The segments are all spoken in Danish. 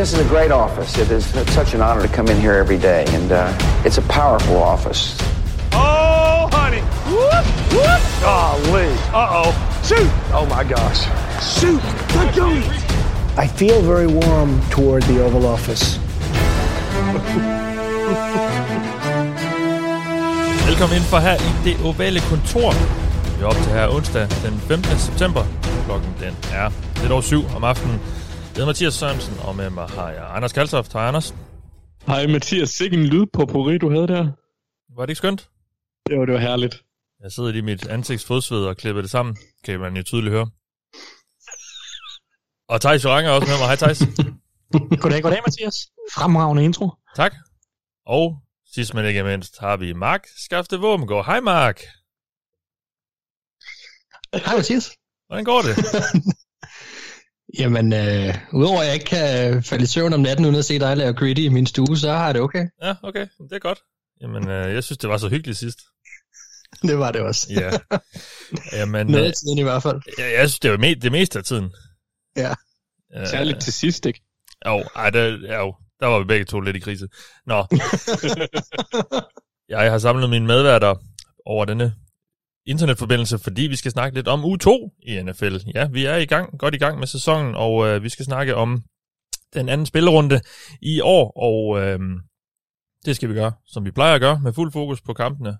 This is a great office. It is such an honor to come in here every day, and uh, it's a powerful office. Oh, honey. Whoop, whoop. Golly. Uh-oh. Shoot. Oh, my gosh. Shoot. Let go. I feel very warm toward the Oval Office. Velkommen ind for her i det ovale kontor. Vi er op til her onsdag den 15. september. Klokken den er lidt over syv om aftenen. Jeg hedder Mathias Sørensen, og med mig har jeg Anders Kaltoft. Hej Anders. Hej Mathias, sikke en lyd på Pori, du havde der. Var det ikke skønt? Jo, det var herligt. Jeg sidder i mit ansigtsfodsved og klipper det sammen, kan man jo tydeligt høre. Og Thijs Joranger er også med mig. Hej Thijs. goddag, goddag Mathias. Fremragende intro. Tak. Og sidst men ikke mindst har vi Mark Skafte Våbengård. Hej Mark. Hej Mathias. Hvordan går det? Jamen, øh, udover at jeg ikke kan falde i søvn om natten uden at se dig lave gritty i min stue, så har jeg det okay. Ja, okay. Det er godt. Jamen, øh, jeg synes, det var så hyggeligt sidst. Det var det også. Ja. Jamen, Noget af øh, tiden i hvert fald. jeg, jeg synes, det var me- det meste af tiden. Ja. Øh, Særligt til sidst, ikke? Jo, ej, der, jo, der var vi begge to lidt i krise. Nå. jeg har samlet mine medværter over denne internetforbindelse, fordi vi skal snakke lidt om U2 i NFL. Ja, vi er i gang, godt i gang med sæsonen, og øh, vi skal snakke om den anden spillerunde i år, og øh, det skal vi gøre, som vi plejer at gøre, med fuld fokus på kampene,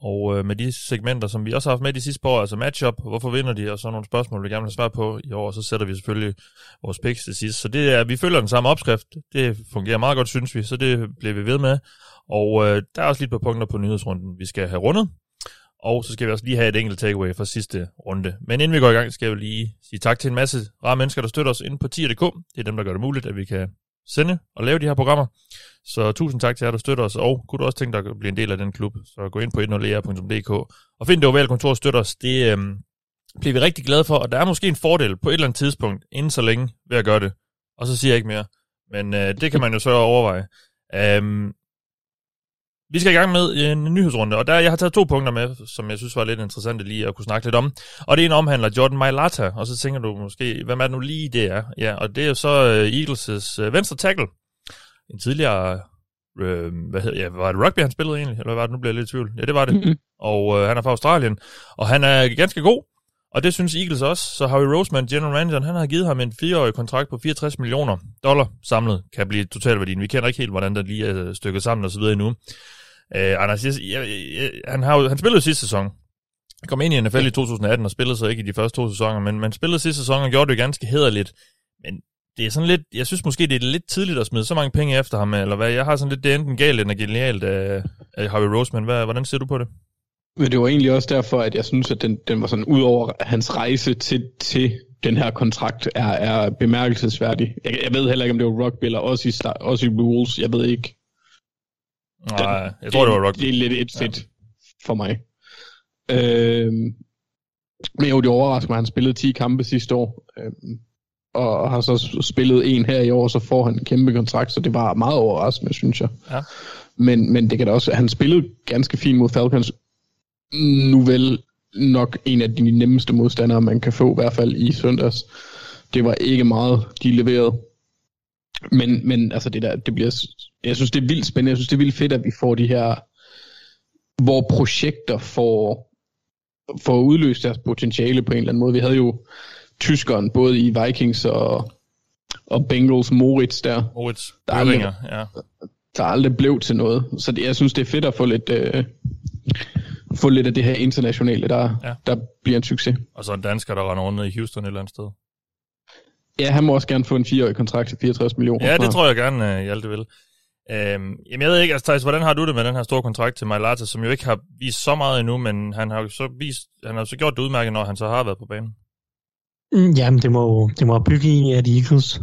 og øh, med de segmenter, som vi også har haft med de sidste par år, altså matchup, hvorfor vinder de, og så nogle spørgsmål, vi gerne vil have svar på i år, og så sætter vi selvfølgelig vores picks til sidst. Så det er, vi følger den samme opskrift, det fungerer meget godt, synes vi, så det bliver vi ved med. Og øh, der er også lidt på par punkter på nyhedsrunden, vi skal have rundet. Og så skal vi også lige have et enkelt takeaway fra sidste runde. Men inden vi går i gang, skal jeg lige sige tak til en masse rare mennesker, der støtter os inde på tier.dk. Det er dem, der gør det muligt, at vi kan sende og lave de her programmer. Så tusind tak til jer, der støtter os, og kunne du også tænke dig at blive en del af den klub, så gå ind på 10er.dk e og find det ovale kontor og støtter os. Det øhm, bliver vi rigtig glade for, og der er måske en fordel på et eller andet tidspunkt, inden så længe, ved at gøre det. Og så siger jeg ikke mere. Men øh, det kan man jo så overveje. Øhm, vi skal i gang med en nyhedsrunde, og der jeg har taget to punkter med, som jeg synes var lidt interessante lige at kunne snakke lidt om. Og det ene omhandler Jordan Mailata, og så tænker du måske, hvem er det nu lige det er? Ja, og det er jo så uh, Eagles' uh, venstre tackle. En tidligere, øh, hvad hedder, ja, var det rugby, han spillede egentlig? Eller hvad var det? Nu bliver jeg lidt i tvivl. Ja, det var det. Mhm. Og øh, han er fra Australien, og han er ganske god. Og det synes Eagles også. Så Harry Roseman, general manager, han har givet ham en fireårig kontrakt på 64 millioner dollar samlet, kan blive totalværdien. Vi kender ikke helt, hvordan der lige er stykket sammen og så videre endnu. Øh, Anders, jeg, jeg, jeg, han, har jo, han spillede sidste sæson. Han kom ind i NFL i 2018 og spillede så ikke i de første to sæsoner, men man spillede sidste sæson og gjorde det ganske hederligt. Men det er sådan lidt, jeg synes måske, det er lidt tidligt at smide så mange penge efter ham, eller hvad? Jeg har sådan lidt, det er enten galt eller genialt af, af Harvey Roseman. Hvad, hvordan ser du på det? Men det var egentlig også derfor, at jeg synes, at den, den var sådan, ud over hans rejse til, til den her kontrakt, er, er bemærkelsesværdig. Jeg, jeg ved heller ikke, om det var rugby eller også i, også i rules. Jeg ved ikke. Nej, jeg tror, det var rugby. Det er lidt et fedt ja. for mig. Øhm, men jo, det overrasker mig, han spillede 10 kampe sidste år. Øhm, og har så spillet en her i år, så får han en kæmpe kontrakt, så det var meget overraskende, synes jeg. Ja. Men, men det kan da også, han spillede ganske fint mod Falcons. Nu vel nok en af de nemmeste modstandere, man kan få, i hvert fald i søndags. Det var ikke meget, de leverede. Men, men altså det der, det bliver, jeg synes det er vildt spændende, jeg synes det er vildt fedt, at vi får de her, hvor projekter får, får udløst deres potentiale på en eller anden måde. Vi havde jo tyskeren, både i Vikings og, og Bengals Moritz der, Moritz Der er aldrig- ja. der aldrig blev til noget. Så det, jeg synes, det er fedt at få lidt, øh, få lidt af det her internationale, der, Ja. der bliver en succes. Og så en dansker, der render rundt i Houston et eller andet sted. Ja, han må også gerne få en 4-årig kontrakt til 64 millioner. Ja, det tror jeg gerne, Hjalte vil. Øhm, jamen, jeg ved ikke, altså, Thijs, hvordan har du det med den her store kontrakt til Mailata, som jo ikke har vist så meget endnu, men han har jo så, vist, han har jo så gjort det udmærket, når han så har været på banen. Mm, Jamen, det må, det må bygge i, at Eagles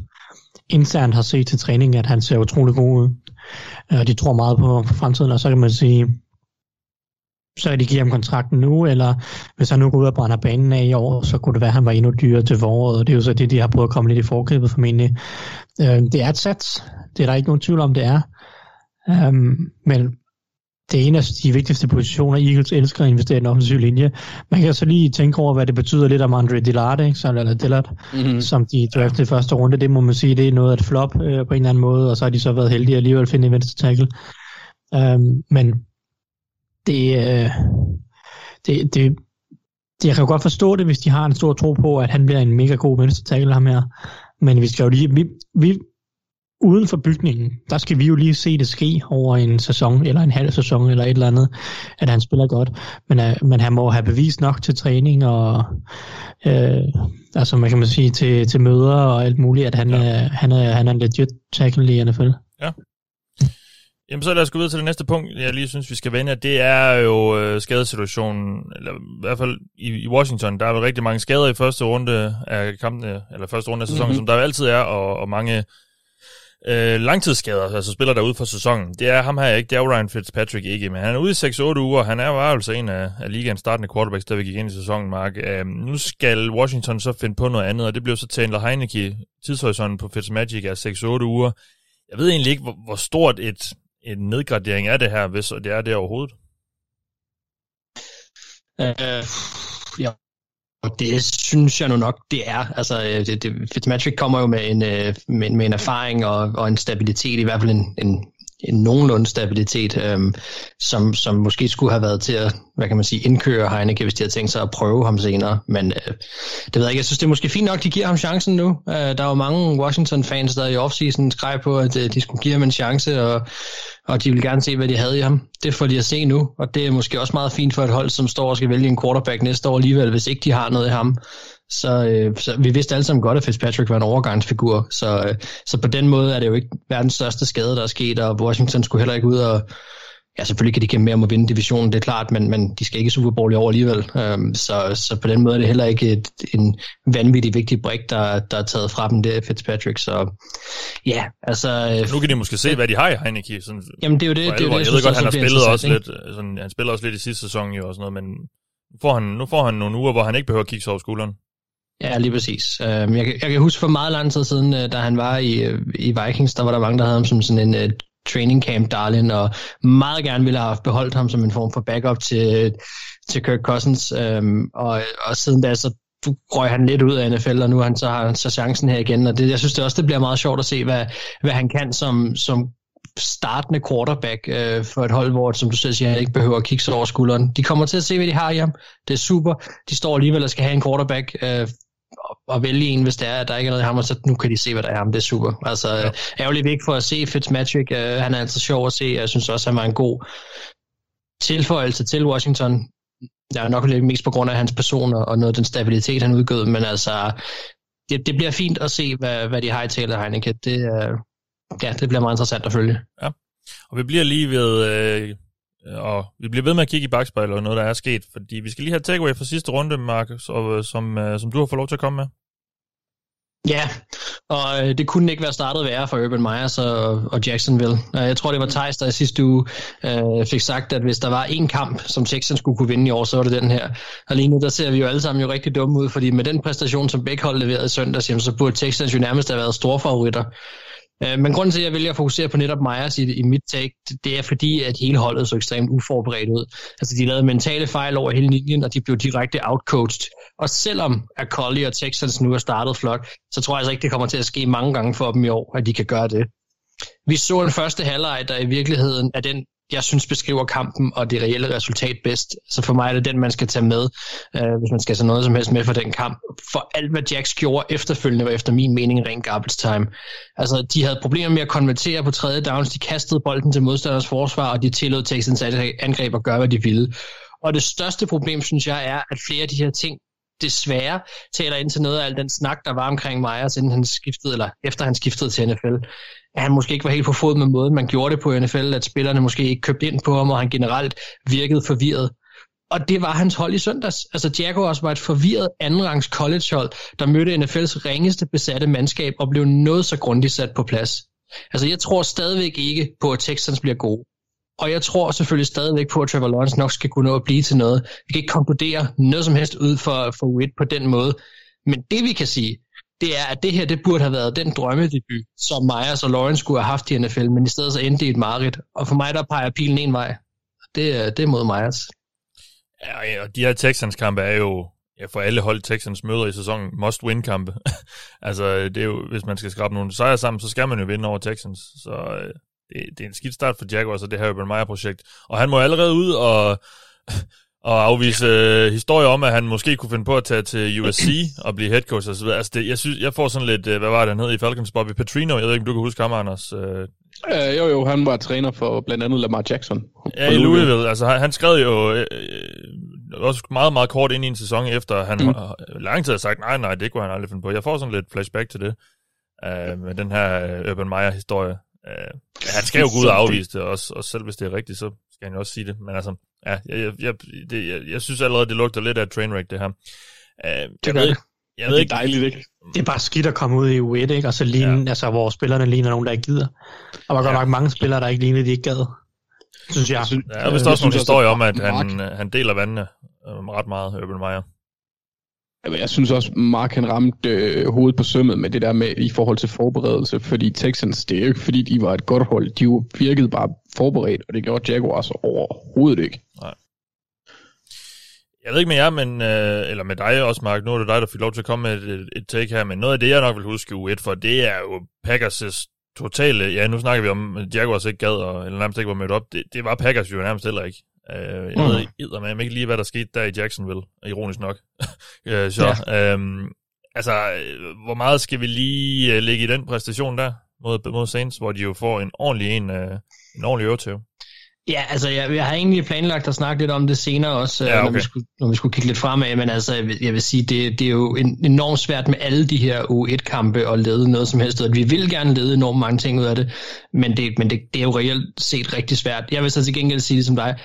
internt har set til træning, at han ser utrolig god ud. Og de tror meget på, på fremtiden, og så kan man sige, så de give ham kontrakten nu, eller hvis han nu går ud og brænder banen af i år, så kunne det være, at han var endnu dyrere til foråret, og det er jo så det, de har prøvet at komme lidt i forkøbet formentlig. Øh, det er et sats, det er der ikke nogen tvivl om, det er. Um, men det er en af de vigtigste positioner, Eagles elsker at investere i en offensiv linje. Man kan så lige tænke over, hvad det betyder lidt om Andre Dillard, ikke? Så, eller Dillard, mm-hmm. som de draftede i første runde. Det må man sige, det er noget af et flop øh, på en eller anden måde, og så har de så været heldige at alligevel finde en venstre tackle. Um, men det, øh, det, det, det, jeg kan jo godt forstå det, hvis de har en stor tro på, at han bliver en mega god venstre tackle ham her. Men vi skal jo lige, vi, vi, uden for bygningen, der skal vi jo lige se det ske over en sæson, eller en halv sæson, eller et eller andet, at han spiller godt. Men, uh, men han må have bevis nok til træning, og uh, altså man kan man sige, til, til møder og alt muligt, at han, ja. er, han, er, han er en legit tackle i NFL. Ja. Jamen så lad os gå videre til det næste punkt, jeg lige synes, vi skal vende. Det er jo øh, skadesituationen, eller i hvert fald i, i Washington, der er jo rigtig mange skader i første runde af kampene, eller første runde af sæsonen, mm-hmm. som der jo altid er, og, og mange øh, langtidsskader, altså spiller der ud for sæsonen. Det er ham her ikke, det er Ryan Fitzpatrick ikke, men han er ude i 6-8 uger, han er jo altså en af, af ligaens startende quarterbacks, der vi gik ind i sæsonen, Mark. Øh, nu skal Washington så finde på noget andet, og det bliver så Taylor Heineke, tidshorisonten på Fitzmagic er 6-8 uger. Jeg ved egentlig ikke, hvor, hvor stort et, en nedgradering er det her, hvis det er det overhovedet. Uh, ja, og det synes jeg nu nok, det er. Altså, øh, det, det, Fitzmagic kommer jo med en, øh, med, med en erfaring og, og en stabilitet, i hvert fald en, en, en nogenlunde stabilitet, øhm, som, som måske skulle have været til at, hvad kan man sige, indkøre Heineke, hvis de havde tænkt sig at prøve ham senere. Men øh, det ved jeg ikke, jeg synes, det er måske fint nok, de giver ham chancen nu. Øh, der var mange Washington-fans, der i offseason skrev på, at øh, de skulle give ham en chance, og, og de ville gerne se, hvad de havde i ham. Det får de at se nu, og det er måske også meget fint for et hold, som står og skal vælge en quarterback næste år alligevel, hvis ikke de har noget i ham så, øh, så vi vidste alle sammen godt, at Fitzpatrick var en overgangsfigur, så, øh, så på den måde er det jo ikke verdens største skade, der er sket, og Washington skulle heller ikke ud og, ja selvfølgelig kan de kæmpe mere om at vinde divisionen, det er klart, men, men de skal ikke Super Bowl i år alligevel, um, så, så på den måde er det heller ikke et, en vanvittig vigtig brik, der, der er taget fra dem, det er Fitzpatrick, så ja, altså... Nu kan de måske se, hvad de har i Heineke. Sådan, jamen det er jo det, det, er jo det jeg, jeg ved godt, han har spillet også lidt, sådan, han spiller også lidt i sidste sæson jo og sådan noget, men nu får, han, nu får han nogle uger, hvor han ikke behøver at kigge sig over skulderen. Ja, lige præcis. Uh, jeg, jeg kan huske for meget lang tid siden, uh, da han var i, i Vikings, der var der mange, der havde ham som sådan en training camp darling, og meget gerne ville have beholdt ham som en form for backup til, til Kirk Cousins. Øhm, og, og siden da, så røg han lidt ud af NFL, og nu har han så, har han så chancen her igen. Og det, jeg synes det også, det bliver meget sjovt at se, hvad, hvad han kan som, som startende quarterback øh, for et hold, hvor, som du selv siger, han ikke behøver at kigge sig over skulderen. De kommer til at se, hvad de har i ham. Det er super. De står alligevel og skal have en quarterback øh, og vælge en, hvis det er, at der ikke er noget i ham, og så nu kan de se, hvad der er ham. Det er super. Altså, ja. ærgerligt væk for at se Fitzmagic. Uh, han er altså sjov at se. Jeg synes også, han var en god tilføjelse til Washington. Jeg er nok lidt mest på grund af hans person og noget af den stabilitet, han udgød, men altså, det, det bliver fint at se, hvad, hvad de har i Taylor Heineke. Det, uh, ja, det bliver meget interessant at følge. Ja, og vi bliver lige ved øh, Øh, og vi bliver ved med at kigge i bagspejlet og noget, der er sket, fordi vi skal lige have takeaway fra sidste runde, Markus, og, øh, som, øh, som du har fået lov til at komme med. Ja, og det kunne ikke være startet værre for Urban Myers og, og Jacksonville. Jeg tror, det var Thijs, der i sidste uge øh, fik sagt, at hvis der var en kamp, som Texans skulle kunne vinde i år, så var det den her. Og lige nu, der ser vi jo alle sammen jo rigtig dumme ud, fordi med den præstation, som begge hold leverede i søndags, så burde Texans jo nærmest have været store favoritter. Øh, men grunden til, at jeg vælger at fokusere på netop Myers i, i mit take, det er fordi, at hele holdet så ekstremt uforberedt ud. Altså, de lavede mentale fejl over hele linjen, og de blev direkte outcoached. Og selvom at Collie og Texans nu er startet flot, så tror jeg altså ikke, det kommer til at ske mange gange for dem i år, at de kan gøre det. Vi så en første halvleg, der i virkeligheden er den jeg synes beskriver kampen og det reelle resultat bedst. Så for mig er det den, man skal tage med, øh, hvis man skal tage noget som helst med for den kamp. For alt, hvad Jacks gjorde efterfølgende, var efter min mening ren garbage time. Altså, de havde problemer med at konvertere på tredje downs, de kastede bolden til modstanders forsvar, og de tillod Texans angreb at gøre, hvad de ville. Og det største problem, synes jeg, er, at flere af de her ting desværre taler ind til noget af al den snak, der var omkring Myers, inden han skiftede, eller efter han skiftede til NFL at han måske ikke var helt på fod med måden, man gjorde det på NFL, at spillerne måske ikke købte ind på ham, og han generelt virkede forvirret. Og det var hans hold i søndags. Altså Jaguars var et forvirret andenrangs collegehold, der mødte NFL's ringeste besatte mandskab og blev noget så grundigt sat på plads. Altså jeg tror stadigvæk ikke på, at Texans bliver gode. Og jeg tror selvfølgelig stadigvæk på, at Trevor Lawrence nok skal kunne nå at blive til noget. Vi kan ikke konkludere noget som helst ud for, for Witt på den måde. Men det vi kan sige, det er, at det her det burde have været den drømmedebut, som Myers og Lawrence skulle have haft i NFL, men i stedet så endte det i et mareridt. Og for mig, der peger pilen en vej. det det er mod Myers. Ja, og de her Texans-kampe er jo ja, for alle hold Texans møder i sæsonen must-win-kampe. altså, det er jo, hvis man skal skrabe nogle sejre sammen, så skal man jo vinde over Texans. Så øh, det, det er en skidt start for Jaguars og det her Urban Meyer-projekt. Og han må allerede ud og, og afvise øh, historier om, at han måske kunne finde på at tage til USC og blive head coach osv. Altså, det, jeg, synes, jeg får sådan lidt, øh, hvad var det, han hed i Falcons, Bobby Petrino. Jeg ved ikke, om du kan huske ham, Anders. Øh, Øh, jo, jo, han var træner for blandt andet Lamar Jackson. Ja, i Louisville. Altså, han, han skrev jo øh, også meget, meget kort ind i en sæson, efter han mm. lang tid har sagt, nej, nej, det kunne han aldrig finde på. Jeg får sådan lidt flashback til det, øh, med den her øh, Urban Meyer-historie. Øh, han skal jo gå ud og afvise det, også, og selv hvis det er rigtigt, så skal han jo også sige det. Men altså, ja, jeg, jeg, det, jeg, jeg synes allerede, det lugter lidt af trainwreck, det her. Øh, det ved, det. Jeg ved det er dejligt, ikke? Det er bare skidt at komme ud i U1, ikke? Og så ligne, ja. altså, hvor spillerne ligner nogen, der ikke gider. Og der var ja. godt nok mange spillere, der ikke lignede, de ikke gad. Synes jeg. Ja, der er vist også nogle historier om, at han, han deler vandene øh, ret meget, Urban Meyer. Jeg synes også, Mark han ramte øh, hovedet på sømmet med det der med i forhold til forberedelse, fordi Texans, det er jo ikke fordi, de var et godt hold, de virkede bare forberedt, og det gjorde Jaguars overhovedet ikke. Nej. Jeg ved ikke med jer, men, øh, eller med dig også, Mark. Nu er det dig, der fik lov til at komme med et, et take her, men noget af det, jeg nok vil huske U1 for, det er jo Packers' totale... Ja, nu snakker vi om, at Jaguars ikke gad, og, eller nærmest ikke var mødt op. Det, det var Packers jo nærmest heller ikke. Uh, jeg mm. ved med ikke lige, hvad der skete der i Jacksonville, ironisk nok. uh, så, ja. um, altså, hvor meget skal vi lige uh, lægge i den præstation der mod, mod Saints, hvor de jo får en ordentlig en, uh, en ordentlig øvetøv? Ja, altså jeg, jeg har egentlig planlagt at snakke lidt om det senere også, ja, okay. når, vi skulle, når vi skulle kigge lidt fremad, men altså jeg vil, jeg vil sige, det, det er jo en, enormt svært med alle de her U1-kampe at lede noget som helst, og vi vil gerne lede enormt mange ting ud af det, men det, men det, det er jo reelt set rigtig svært. Jeg vil så til gengæld sige det som dig,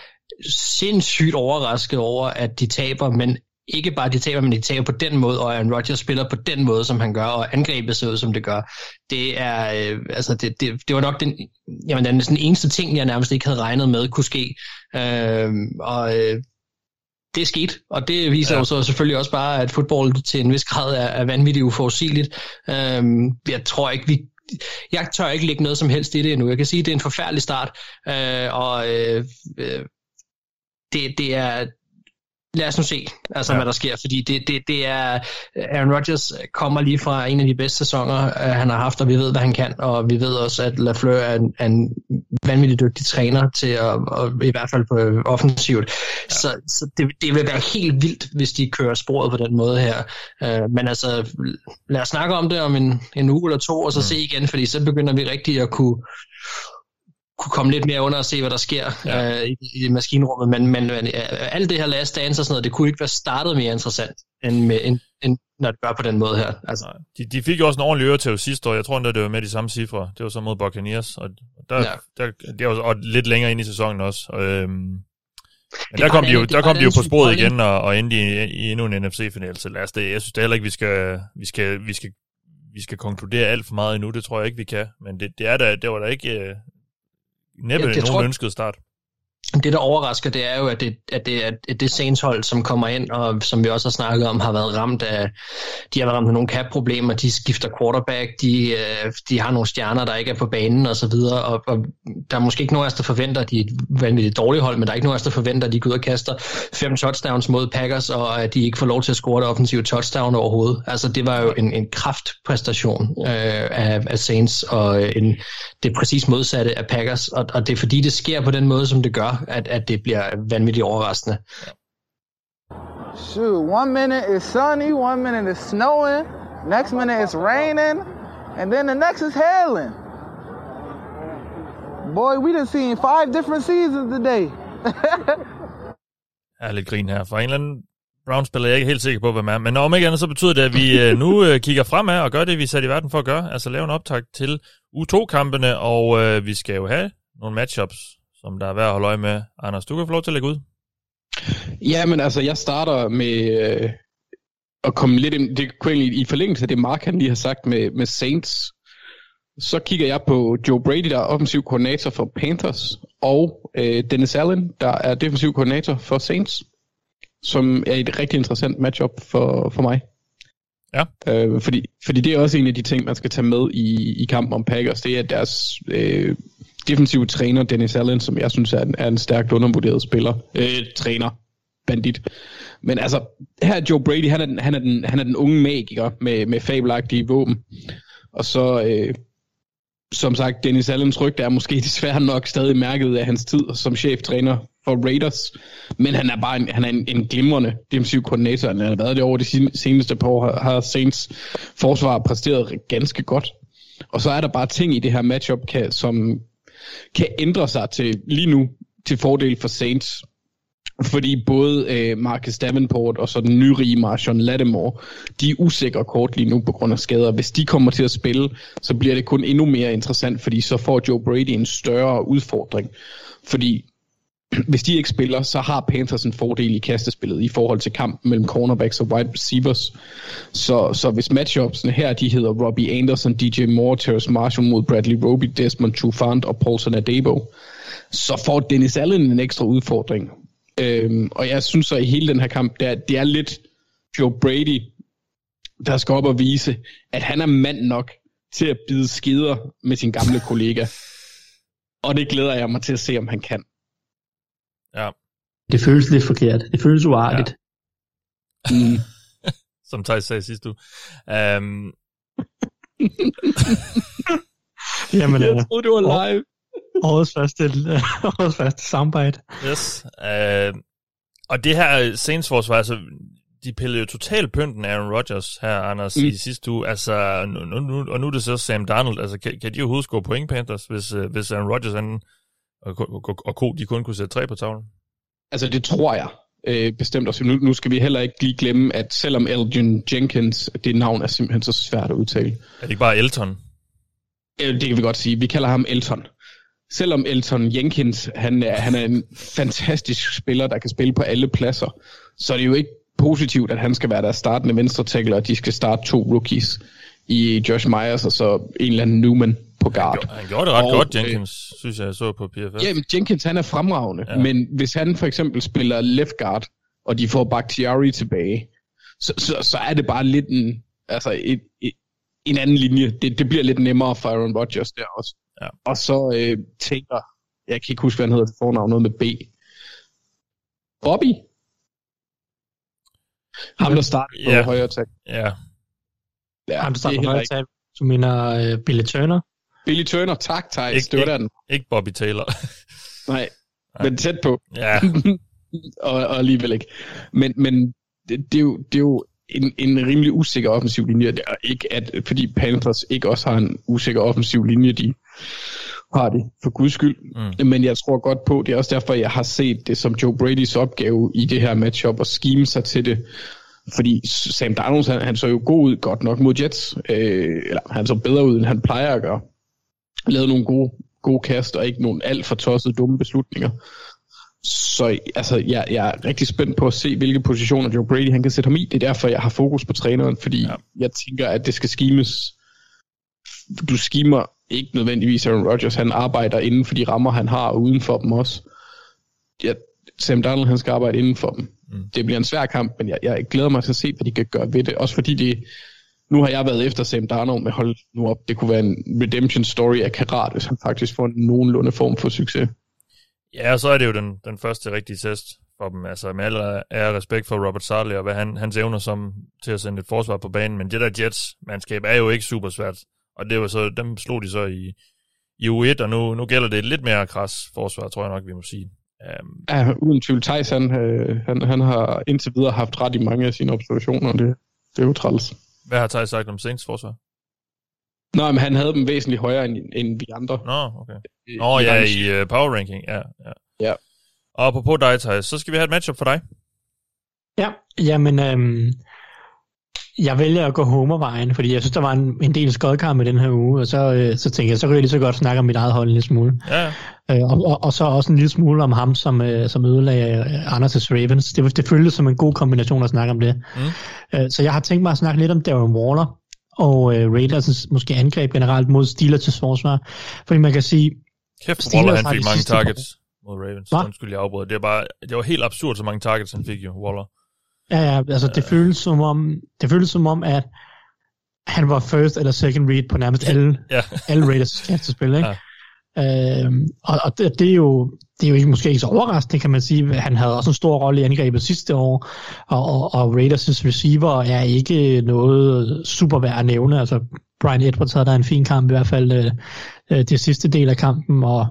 sindssygt overrasket over, at de taber, men ikke bare de taber, men de taber på den måde, og Aaron Rodgers spiller på den måde, som han gør, og angrebet ser ud, som det gør. Det er, øh, altså det, det, det var nok den, jamen, den, den eneste ting, jeg nærmest ikke havde regnet med, kunne ske. Øh, og øh, det er sket, og det viser ja. jo så selvfølgelig også bare, at fodbold til en vis grad er, er vanvittigt uforudsigeligt. Øh, jeg tror ikke, vi jeg tør ikke lægge noget som helst i det endnu. Jeg kan sige, at det er en forfærdelig start, øh, og øh, øh, det, det, er, lad os nu se, altså, ja. hvad der sker, fordi det, det, det er, Aaron Rodgers kommer lige fra en af de bedste sæsoner, uh, han har haft, og vi ved, hvad han kan, og vi ved også, at LaFleur er en, er en vanvittig dygtig træner til at, og, i hvert fald på offensivt. Ja. Så, så det, det vil være helt vildt, hvis de kører sporet på den måde her. Uh, men altså, lad os snakke om det om en, en uge eller to, og så mm. se igen, fordi så begynder vi rigtig at kunne kunne komme lidt mere under og se, hvad der sker ja. øh, i, i maskinrummet, men, men øh, alt det her last dance og sådan noget, det kunne ikke være startet mere interessant, end, med, end, end når det gør på den måde her. Altså. Nej. De, de fik jo også en ordentlig øre til sidste år, jeg tror endda, det var med de samme cifre, det var så mod Buccaneers, og der, ja. der, det var og lidt længere ind i sæsonen også. Og, øhm, men der kom, de jo, der kom de jo på sporet igen og, og endte i, i endnu en NFC-finale, så lad os det. Jeg synes det heller ikke, vi skal, vi skal, vi skal vi skal konkludere alt for meget endnu, det tror jeg ikke, vi kan. Men det, det, er der, det var der ikke, øh, Næppe jeg nogen tror, ønsket start. Det, der overrasker, det er jo, at det, at det er at det Saints hold, som kommer ind, og som vi også har snakket om, har været ramt af, de har været ramt af nogle cap-problemer, de skifter quarterback, de, øh, de har nogle stjerner, der ikke er på banen og så videre, og, og der er måske ikke nogen af os, der forventer, at de er et vanvittigt dårligt hold, men der er ikke nogen af os, der forventer, at de går ud og kaster fem touchdowns mod Packers, og at de ikke får lov til at score det offensive touchdown overhovedet. Altså, det var jo en, en kraftpræstation øh, af, af Saints, og en, det præcis modsatte af Packers, og, og det er fordi, det sker på den måde, som det gør, at, at det bliver vanvittigt overraskende. Shoot, one minute is sunny, one minute is snowing, next minute it's raining, and then the next is hailing. Boy, we done seen five different seasons today. jeg er lidt grin her. For en eller anden Brown-spiller jeg er ikke helt sikker på, hvad man er. Men om ikke andet, så betyder det, at vi øh, nu øh, kigger fremad og gør det, vi er sat i verden for at gøre. Altså lave en optag til U2-kampene, og øh, vi skal jo have nogle matchups som der er værd at holde øje med. Anders, du kan få lov til at lægge ud. Ja, men altså, jeg starter med øh, at komme lidt ind, det kunne egentlig i forlængelse af det, Mark han lige har sagt med, med Saints. Så kigger jeg på Joe Brady, der er offensiv koordinator for Panthers, og øh, Dennis Allen, der er defensiv koordinator for Saints, som er et rigtig interessant matchup for, for mig. Ja. Øh, fordi, fordi det er også en af de ting, man skal tage med i, i kampen om Packers, det er at deres øh, defensive træner Dennis Allen, som jeg synes er en, er en stærkt undervurderet spiller, øh, træner, bandit. Men altså, her er Joe Brady, han er den, han er den, han er den unge magiker med, med fabelagtige våben. Og så, øh, som sagt, Dennis Allens rygte er måske desværre nok stadig mærket af hans tid som cheftræner for Raiders. Men han er bare en, han er en, en glimrende defensiv koordinator. Han har været det over de seneste par år, har, Saints forsvar præsteret ganske godt. Og så er der bare ting i det her matchup, kan, som kan ændre sig til lige nu til fordel for Saints. Fordi både øh, Marcus Davenport og så den nyrige Marshawn Lattimore, de er usikre kort lige nu på grund af skader. Hvis de kommer til at spille, så bliver det kun endnu mere interessant, fordi så får Joe Brady en større udfordring. Fordi hvis de ikke spiller, så har Panthers en fordel i kastespillet i forhold til kampen mellem cornerbacks og wide receivers. Så, så hvis matchupsene her, de hedder Robbie Anderson, DJ Moore, Terrence Marshall mod Bradley Roby, Desmond Trufant og Paulson Adebo, så får Dennis Allen en ekstra udfordring. Øhm, og jeg synes så i hele den her kamp, det er, det er lidt Joe Brady, der skal op og vise, at han er mand nok til at bide skider med sin gamle kollega. Og det glæder jeg mig til at se, om han kan. Ja. Det føles lidt forkert. Det føles uartigt. Ja. Mm. Som Thijs sagde sidste uge. Um... Jamen, jeg troede, det var live. Årets første, årets første soundbite. Yes. Uh, og det her Saints forsvar, altså, de pillede jo totalt pynten af Aaron Rodgers her, Anders, mm. i sidste uge. Altså, nu, nu, og nu er det så Sam Darnold. Altså, kan, kan de overhovedet score point, Panthers, hvis, uh, hvis Aaron Rodgers han, og, og, Co, de kun kunne sætte tre på tavlen? Altså, det tror jeg øh, bestemt også. Nu, nu skal vi heller ikke lige glemme, at selvom Elgin Jenkins, det navn er simpelthen så svært at udtale. Er det ikke bare Elton? Det kan vi godt sige. Vi kalder ham Elton selvom Elton Jenkins, han er, han er en fantastisk spiller, der kan spille på alle pladser, så er det jo ikke positivt, at han skal være der startende venstre tackle, og de skal starte to rookies i Josh Myers og så en eller anden Newman på guard. Han, han gjorde det ret og, godt, Jenkins, øh, synes jeg, jeg så på PFF. Ja, Jenkins han er fremragende, ja. men hvis han for eksempel spiller left guard, og de får Bakhtiari tilbage, så, så, så er det bare lidt en, altså et, et, en anden linje. Det, det bliver lidt nemmere for Aaron Rodgers der også. Ja. Og så øh, tænker, jeg kan ikke huske, hvad han hedder til fornavn, noget med B. Bobby? Ham, der startede på ja. højre tag. Ja. Ja Ham, der startede på højre tag. Du mener uh, Billy Turner? Billy Turner, tak, Thijs. Ikke, det var ikke, den. Ikke Bobby Taylor. Nej, men tæt på. Ja. og, og alligevel ikke. Men, men det, det, er jo, det er jo en, en rimelig usikker offensiv linje. Det er ikke, at, fordi Panthers ikke også har en usikker offensiv linje, de har det, for guds skyld. Mm. Men jeg tror godt på, det er også derfor, jeg har set det som Joe Bradys opgave i det her matchup, og skime sig til det. Fordi Sam Darnold, han, han så jo god ud godt nok mod Jets. Øh, eller han så bedre ud, end han plejer at gøre. Lavede nogle gode, gode kast, og ikke nogle alt for tossede dumme beslutninger. Så altså, jeg, jeg er rigtig spændt på at se, hvilke positioner Joe Brady han kan sætte ham i. Det er derfor, jeg har fokus på træneren, fordi ja. jeg tænker, at det skal skimes. Du skimer ikke nødvendigvis Aaron Rodgers. Han arbejder inden for de rammer, han har, og uden for dem også. Ja, Sam Darnold, han skal arbejde inden for dem. Mm. Det bliver en svær kamp, men jeg, jeg glæder mig til at se, hvad de kan gøre ved det. Også fordi det, nu har jeg været efter Sam Darnold med hold nu op. Det kunne være en redemption story af Karat, hvis han faktisk får en nogenlunde form for succes. Ja, og så er det jo den, den første rigtige test for dem. Altså med alle er respekt for Robert Sarley og hvad han, hans evner som til at sende et forsvar på banen. Men det der Jets-mandskab er jo ikke super svært. Og det var så, dem slog de så i, i U1, og nu, nu gælder det et lidt mere kras forsvar, tror jeg nok, vi må sige. Um, ja, uden tvivl. Thijs, han, øh, han, han har indtil videre haft ret i mange af sine observationer, og det, det er jo træls. Hvad har Thijs sagt om Saints forsvar? Nå, men han havde dem væsentligt højere end, end vi andre. Nå, okay. Nå, ja, i uh, power ranking, ja. Ja. ja. Og på dig, Thijs, så skal vi have et matchup for dig. Ja, jamen, øhm, jeg vælger at gå homervejen, fordi jeg synes, der var en, en del skodkamp i den her uge, og så, øh, så tænker jeg, så kan jeg lige så godt snakke om mit eget hold en lille smule. Ja. Øh, og, og, og, så også en lille smule om ham, som, øh, som ødelagde øh, Anders' Ravens. Det, det føltes som en god kombination at snakke om det. Mm. Øh, så jeg har tænkt mig at snakke lidt om Darren Waller, og øh, Raiders' måske angreb generelt mod Steelers' forsvar. Fordi man kan sige... Kæft, Steelers Waller han fik mange targets mod Ravens. Hva? Undskyld, jeg afbrød. Det, er bare, det var helt absurd, så mange targets han fik jo, Waller. Ja, ja, altså det føles som om, det føles som om, at han var first eller second read på nærmest alle, ja. alle Raiders spil, ikke? Øh, og og det, det, er jo, det er jo ikke, måske ikke så overraskende, kan man sige. Han havde også en stor rolle i angrebet sidste år, og, og, og Raiders' receiver er ikke noget super værd at nævne. Altså, Brian Edwards havde der en fin kamp, i hvert fald øh, øh, det sidste del af kampen, og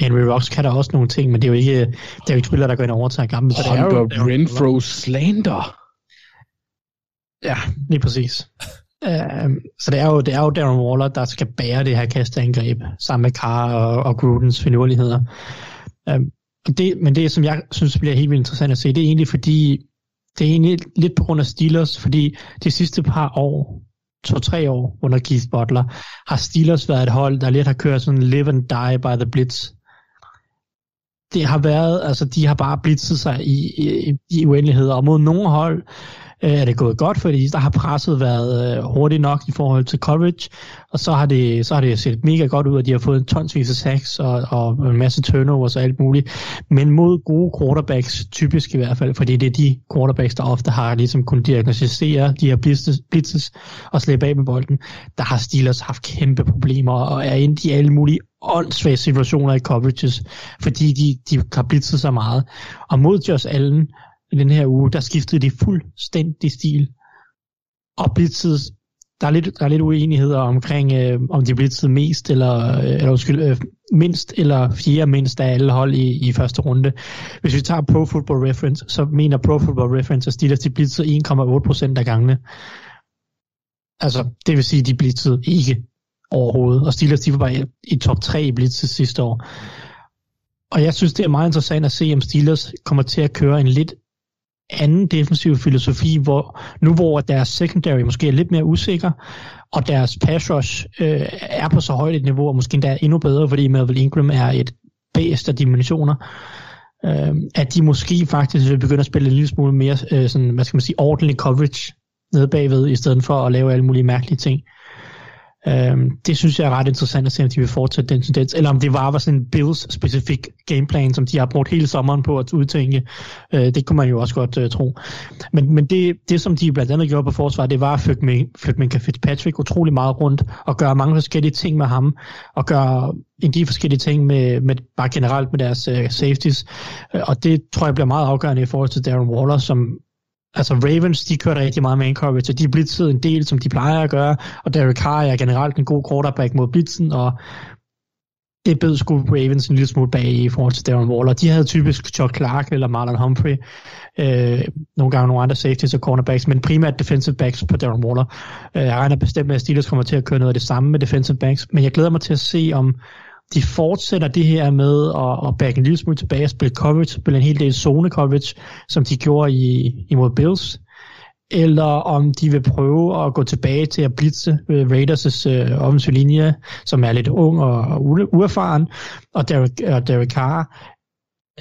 Henry Rocks kan der også nogle ting, men det er jo ikke, det er jo ikke spillere, der går ind og overtager kampen. Så det er jo, det er jo, Renfro slander. Ja, lige præcis. Uh, så det er, jo, det er jo Darren Waller, der skal bære det her kasteangreb, sammen med Carr og, og Grudens finurligheder. Uh, det, men det, som jeg synes bliver helt vildt interessant at se, det er egentlig fordi, det er egentlig lidt på grund af Steelers, fordi de sidste par år, to-tre år under Keith Butler, har Steelers været et hold, der lidt har kørt sådan live and die by the blitz. Det har været, altså de har bare blitzet sig i, i, i uendelighed, og mod nogle hold, øh, er det gået godt, fordi der har presset været øh, hurtigt nok i forhold til coverage, og så har det, så har det set mega godt ud, at de har fået en tonsvis af sacks og, og en masse turnovers og alt muligt, men mod gode quarterbacks, typisk i hvert fald, fordi det er de quarterbacks, der ofte har ligesom kunnet diagnostisere de her blitzes, blitzes og slippe af med bolden, der har Steelers haft kæmpe problemer og er inde i alle mulige åndssvage situationer i coverages, fordi de, de har blitzet så meget. Og mod Josh Allen, i den her uge, der skiftede de fuldstændig stil. Og blitzede, der er lidt, der er lidt uenigheder omkring, øh, om de blitzede mest, eller, øh, eller undskyld, øh, mindst eller fjerde mindst af alle hold i, i første runde. Hvis vi tager Pro Football Reference, så mener Pro Football Reference, at Steelers de blitzede 1,8% af gangene. Altså, det vil sige, at de blitzede ikke overhovedet. Og Steelers de var bare i, i top 3 i blitzes sidste år. Og jeg synes, det er meget interessant at se, om Steelers kommer til at køre en lidt anden defensiv filosofi, hvor nu hvor deres secondary måske er lidt mere usikker, og deres pass rush øh, er på så højt et niveau, og måske endda endnu bedre, fordi Melvin Ingram er et bedst af dimensioner, øh, at de måske faktisk vil begynde at spille en lille smule mere, øh, sådan, hvad skal man sige, ordentlig coverage nede bagved, i stedet for at lave alle mulige mærkelige ting. Øhm, det synes jeg er ret interessant at se, om de vil fortsætte den tendens, eller om det var, var sådan en Bills-specifik gameplan, som de har brugt hele sommeren på at udtænke. Øh, det kunne man jo også godt øh, tro. Men, men det, det, som de blandt andet gjorde på forsvar, det var at flytte Minka Fitzpatrick utrolig meget rundt, og gøre mange forskellige ting med ham, og gøre en de forskellige ting med, med bare generelt med deres øh, safeties. Øh, og det tror jeg bliver meget afgørende i forhold til Darren Waller, som Altså Ravens, de kørte rigtig meget man coverage, og de blitzede en del, som de plejer at gøre, og Derek Carr er generelt en god quarterback mod blitzen, og det bød sgu Ravens en lille smule bag i forhold til Darren Waller. De havde typisk Chuck Clark eller Marlon Humphrey, øh, nogle gange nogle andre safeties og cornerbacks, men primært defensive backs på Darren Waller. Øh, jeg regner bestemt med, at Steelers kommer til at køre noget af det samme med defensive backs, men jeg glæder mig til at se, om de fortsætter det her med at, at back en lille smule tilbage og spille coverage, spille en hel del zone coverage, som de gjorde i, imod Bills, eller om de vil prøve at gå tilbage til at blitse Raiders' øh, offensive linje, som er lidt ung og, og uerfaren, og Derek, og Derek Carr,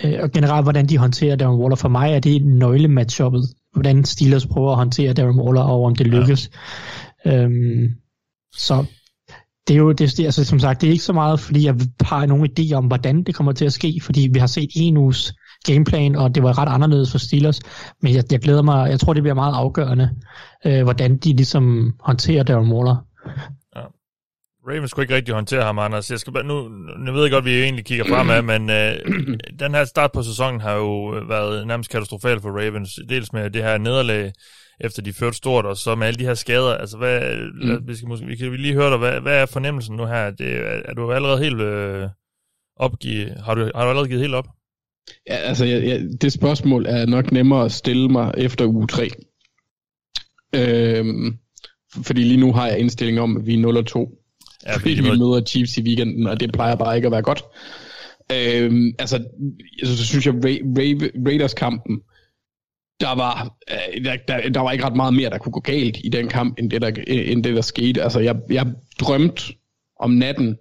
øh, og generelt hvordan de håndterer Darren Waller. For mig er det nøgle-matchuppet, hvordan Steelers prøver at håndtere Darren Waller, og om det lykkes. Ja. Øhm, så det er jo, det, altså, som sagt, det er ikke så meget, fordi jeg har nogen idé om, hvordan det kommer til at ske, fordi vi har set en uges gameplan, og det var ret anderledes for Steelers, men jeg, jeg glæder mig, jeg tror, det bliver meget afgørende, øh, hvordan de ligesom håndterer Darren Waller. Ja. Ravens kunne ikke rigtig håndtere ham, Anders. Jeg skal bare, nu, nu ved jeg godt, at vi egentlig kigger fremad, men øh, den her start på sæsonen har jo været nærmest katastrofal for Ravens. Dels med det her nederlag efter de førte stort, og så med alle de her skader. Altså, hvad, mm. vi, skal måske, vi kan lige høre dig, hvad, hvad er fornemmelsen nu her? Det, er, er du allerede helt øh, opgivet? Har du, har du allerede givet helt op? Ja, altså, jeg, jeg, det spørgsmål er nok nemmere at stille mig efter uge 3. Øhm, fordi lige nu har jeg indstilling om, at vi er 0-2. Ja, fordi vi møder Chiefs i weekenden, og det plejer bare ikke at være godt. Øhm, altså, så synes jeg, Ra- Ra- Raiders-kampen, der var, øh, der, der, der var ikke ret meget mere, der kunne gå galt i den kamp, end det, der, end det, der skete. Altså, jeg, jeg drømte om natten,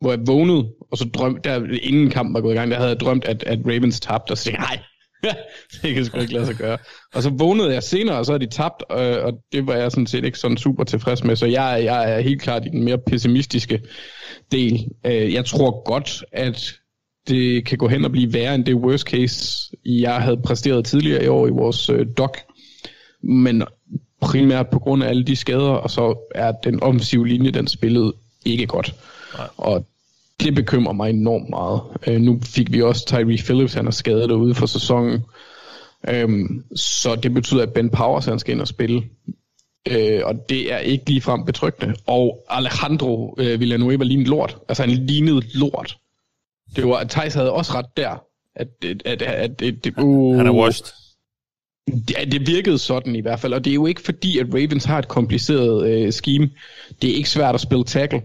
hvor jeg vågnede, og så drømte, der inden kampen var gået i gang, der havde jeg drømt, at, at Ravens tabte, og så tænkte jeg, nej, det kan sgu ikke lade sig gøre. Og så vågnede jeg senere, og så havde de tabt, og, og det var jeg sådan set ikke sådan super tilfreds med, så jeg, jeg er helt klart i den mere pessimistiske del. Øh, jeg tror godt, at det kan gå hen og blive værre end det worst case, jeg havde præsteret tidligere i år i vores øh, doc. Men primært på grund af alle de skader, og så er den offensive linje, den spillede ikke godt. Nej. Og det bekymrer mig enormt meget. Øh, nu fik vi også Tyree Phillips, han er skadet derude for sæsonen. Øhm, så det betyder, at Ben Powers han skal ind og spille. Øh, og det er ikke ligefrem betryggende. Og Alejandro øh, Villanueva lignede lort. Altså han lignede lort. Det var, at Thijs havde også ret der. At, at, at, at, at, at uh, Han er washed. Ja, det virkede sådan i hvert fald, og det er jo ikke fordi, at Ravens har et kompliceret øh, scheme. Det er ikke svært at spille tackle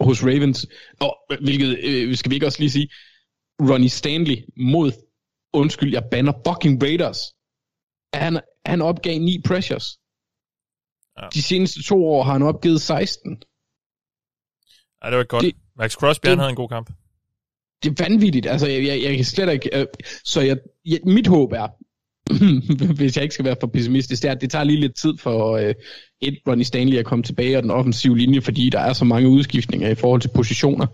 hos Ravens. Og hvilket, øh, skal vi ikke også lige sige, Ronnie Stanley mod, undskyld, jeg banner fucking Raiders. Han, han opgav 9 pressures. Ja. De seneste to år har han opgivet 16. Ja, det var godt. Det- Max Crosby, det- han havde en god kamp. Det er vanvittigt. Altså, jeg, jeg, jeg kan slet ikke... Øh, så jeg, jeg, mit håb er, hvis jeg ikke skal være for pessimistisk, det er, at det tager lige lidt tid for øh, et Ronnie Stanley at komme tilbage og den offensive linje, fordi der er så mange udskiftninger i forhold til positioner.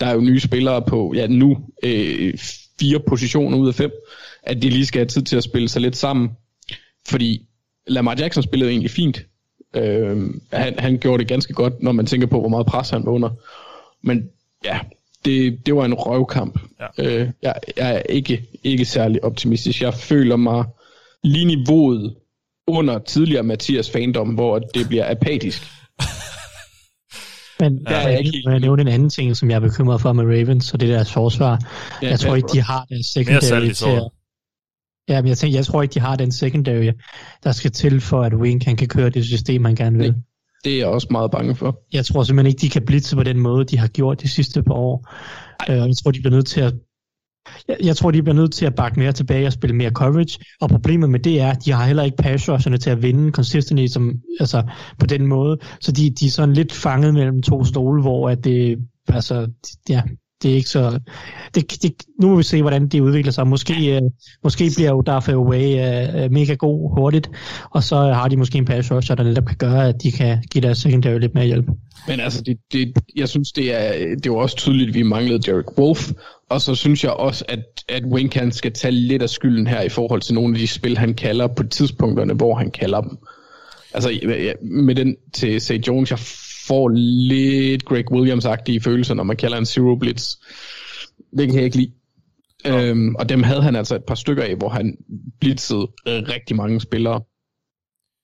Der er jo nye spillere på, ja nu, øh, fire positioner ud af fem, at de lige skal have tid til at spille sig lidt sammen. Fordi Lamar Jackson spillede egentlig fint. Øh, han, han gjorde det ganske godt, når man tænker på, hvor meget pres han var under. Men ja, det, det var en røvkamp. Ja. Øh, jeg, jeg er ikke, ikke særlig optimistisk. Jeg føler mig lige niveauet under tidligere Mathias fandom, hvor det bliver apatisk. Men Ja, jeg er jeg, ikke helt- jeg nævne en anden ting, som jeg er bekymret for med Ravens, og det er deres forsvar. Ja, jeg tror ikke, de har den secondary til at... Ja, men jeg, tænker, jeg tror ikke, de har den secondary, der skal til for, at Wink han kan køre det system, han gerne vil. Det er jeg også meget bange for. Jeg tror simpelthen ikke, de kan blitse på den måde, de har gjort de sidste par år. Øh, jeg tror, de bliver nødt til at jeg, jeg tror, de bliver nødt til at bakke mere tilbage og spille mere coverage. Og problemet med det er, at de har heller ikke pass rusherne til at vinde consistently som, altså, på den måde. Så de, de er sådan lidt fanget mellem to stole, hvor at det, altså, ja, det er ikke så... Det, det, nu må vi se, hvordan det udvikler sig. Måske, øh, måske bliver jo Away øh, øh, mega god hurtigt, og så har de måske en pass rusher, der netop kan gøre, at de kan give deres secondary lidt mere hjælp. Men altså, det, det, jeg synes, det er, det var også tydeligt, at vi manglede Derek Wolf. Og så synes jeg også, at, at Winkan skal tage lidt af skylden her i forhold til nogle af de spil, han kalder på tidspunkterne, hvor han kalder dem. Altså, med den til St. Jones, jeg får lidt Greg Williams-agtige følelser, når man kalder en zero blitz. Det kan jeg ikke lide. Øhm, og dem havde han altså et par stykker af, hvor han blitzede rigtig mange spillere.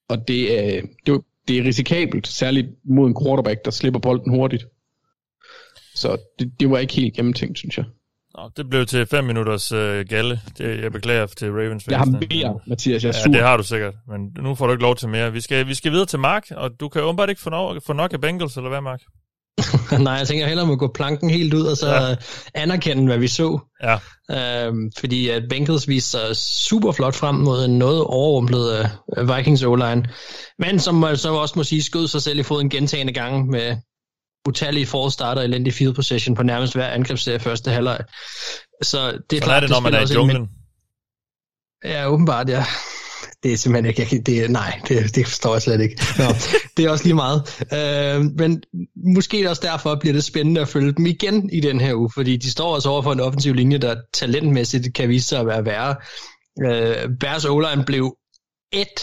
Og det er, det, var- det er risikabelt, særligt mod en quarterback, der slipper bolden hurtigt. Så det, det var ikke helt gennemtænkt, synes jeg. Nå, det blev til fem minutters øh, galle. Det, jeg beklager til Ravens. Jeg har mere, Mathias, jeg er Ja, sur. det har du sikkert, men nu får du ikke lov til mere. Vi skal, vi skal videre til Mark, og du kan åbenbart ikke få nok, få nok af Bengals, eller hvad, Mark? Nej, jeg tænker hellere må gå planken helt ud og så Ja. ja. anerkende, hvad vi så. Ja, Øhm, fordi at Bengals viste sig super flot frem mod en noget overrumplet uh, Vikings O-line. Men som man så også må sige, skød sig selv i foden gentagende gange med utallige false starter, elendig field possession på nærmest hver angrebsserie første halvleg. Så det er klart, er det, når man er i junglen. Ja, åbenbart, ja. Det er simpelthen ikke, jeg, det, nej, det, det forstår jeg slet ikke. Nå, det er også lige meget. Øh, men måske også derfor bliver det spændende at følge dem igen i den her uge, fordi de står også over for en offensiv linje, der talentmæssigt kan vise sig at være værre. Øh, Bears O-line blev et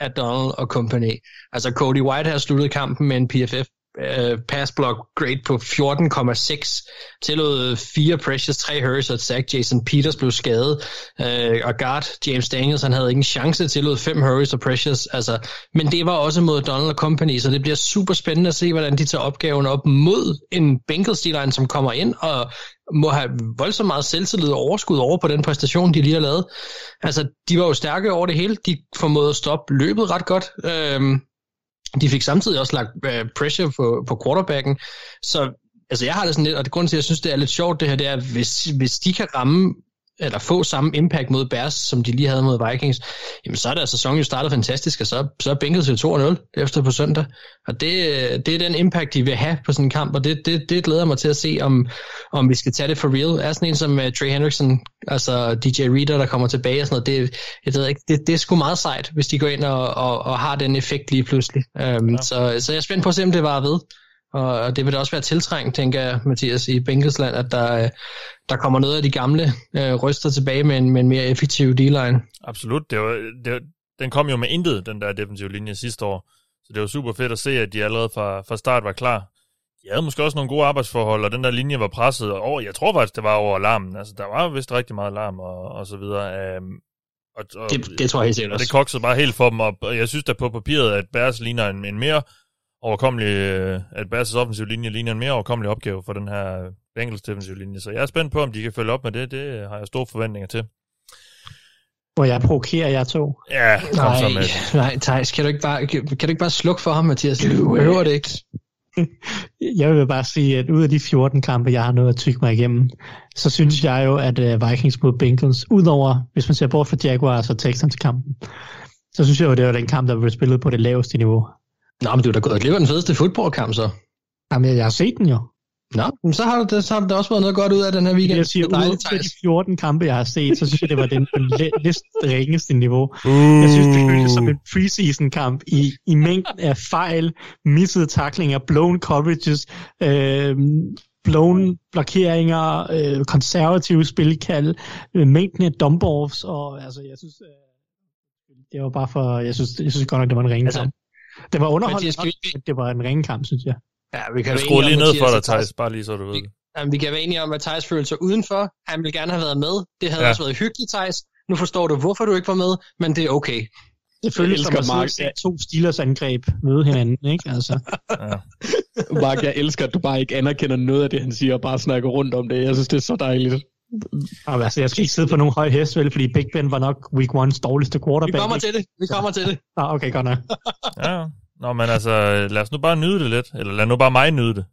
af Donald og company. Altså Cody White har sluttet kampen med en PFF uh, pass block grade på 14,6. Tillod fire pressures, tre hurries og et sack. Jason Peters blev skadet. øh, og guard James Daniels, han havde ikke en chance. Tillod fem hurries og pressures. Altså, men det var også mod Donald company, så det bliver super spændende at se, hvordan de tager opgaven op mod en Bengals line som kommer ind og må have voldsomt meget selvtillid og overskud over på den præstation, de lige har lavet. Altså, de var jo stærke over det hele. De formåede at stoppe løbet ret godt. Øhm, de fik samtidig også lagt øh, pressure på, på quarterbacken. Så altså, jeg har det sådan lidt, og det grund til, at jeg synes, det er lidt sjovt, det her, det er, hvis, hvis de kan ramme eller få samme impact mod Bears, som de lige havde mod Vikings, jamen så er der sæsonen jo startet fantastisk, og så, så er Bengals jo 2-0 efter på søndag. Og det, det er den impact, de vil have på sådan en kamp, og det, det, det glæder mig til at se, om, om vi skal tage det for real. Er sådan en som uh, Trey Hendrickson, altså DJ Reader, der kommer tilbage og sådan noget, det, jeg ved ikke, det, det er sgu meget sejt, hvis de går ind og, og, og har den effekt lige pludselig. Um, ja. så, så jeg er spændt på at se, om det var ved. Og og det vil da også være tiltrængt, tænker jeg, Mathias, i Bengelsland, at der, øh, der kommer noget af de gamle øh, ryster tilbage med en, med en mere effektiv D-line. absolut. Det var, det, var- den kom jo med intet, den der defensive linje sidste år. Så det var super fedt at se, at de allerede fra, fra start var klar. de havde måske også nogle gode arbejdsforhold, og den der linje var presset over, jeg tror faktisk, det var over alarmen. Altså, der var vist rigtig meget alarm og, og så videre. Øhm, og, og, Det, det tror jeg helt sikkert og det koksede bare helt for dem op. Og jeg synes da på papiret, at Bears ligner en, en mere overkommelig, øh, at Bears' offensiv linje ligner en mere overkommelig opgave for den her Bengals defensiv linje. Så jeg er spændt på, om de kan følge op med det. Det har jeg store forventninger til. Hvor jeg provokerer jer to. Ja, kom Nej, så med. nej, Thijs, kan du ikke bare, kan, kan du ikke bare slukke for ham, Mathias? Du behøver det ikke. Jeg vil bare sige, at ud af de 14 kampe, jeg har nået at tykke mig igennem, så synes jeg jo, at uh, Vikings mod Bengals, udover, hvis man ser bort fra Jaguars og Texans kampen, så synes jeg jo, det var den kamp, der blev spillet på det laveste niveau. Nå, men du er da gået glip af den fedeste fodboldkamp, så. Jamen, jeg, har set den jo. Nå, men så har, du, det, så har der også været noget godt ud af den her weekend. Jeg siger, er ud af de 14 kampe, jeg har set, så synes jeg, det var den på det næst ringeste niveau. Uh. Jeg synes, det føltes som en preseason-kamp i, i mængden af fejl, missede taklinger, blown coverages, øh, blown blokeringer, øh, konservative spilkald, øh, mængden af dump-offs, og altså, jeg synes, øh, det var bare for, jeg synes, jeg synes godt nok, det var en ringe Altså, kamp. Det var Mathias, underholdende, skal vi- men det var en ringe kamp, synes jeg. Ja, vi kan Jeg skruer lige ned for dig, at Thijs, bare lige så du ved det. Jamen, vi kan være enige om, at Thijs følte sig udenfor. Han ville gerne have været med. Det havde Ja. ja. også været hyggeligt, Thijs. Nu forstår du, hvorfor du ikke var med, men det er okay. Det føles som at Mark. se to Steelers angreb møde hinanden, ikke? Altså, Mark, jeg elsker, at du bare ikke anerkender noget af det, han siger, og bare snakker rundt om det. Jeg synes, det er så dejligt. Og, altså, jeg skal ikke sidde på nogen høj hest, vel, fordi Big Ben var nok week ones dårligste Vi quarterback. kommer ikke? til det. Vi kommer til det. Ah, okay, godt nok. Ja, Nå, men altså, lad os nu bare nyde det lidt. Eller lad nu bare mig nyde det.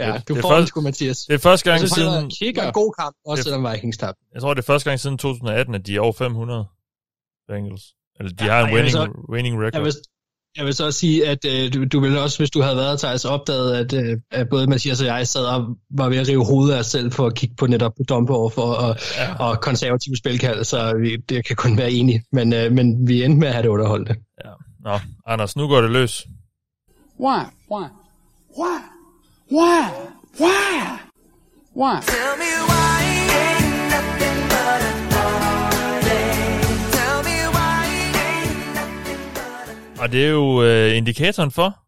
Ja, Det- du det er får først- den sgu, Mathias. Det er første gang siden, var, det var en god kamp, også Det- selvom Vikings tabte. jeg tror, det er første gang siden 2018, at de er over 500 Bengals. Eller de Ja, har en winning, så- winning record. Jeg vil, jeg vil så også sige, at øh, du, du ville også, hvis du havde været Thijs, opdaget, at, øh, at både Mathias og jeg sad og var ved at rive hovedet af os selv for at kigge på netop dump for og, Ja. ja. og konservative spilkald, så vi, det kan kun være enige. Men, øh, men vi endte med at have det underholdende. Nå, Anders, nu går det løs. Why? Why? Why? Why? Why? Why? Tell me why ain't Og det er jo øh, indikatoren for,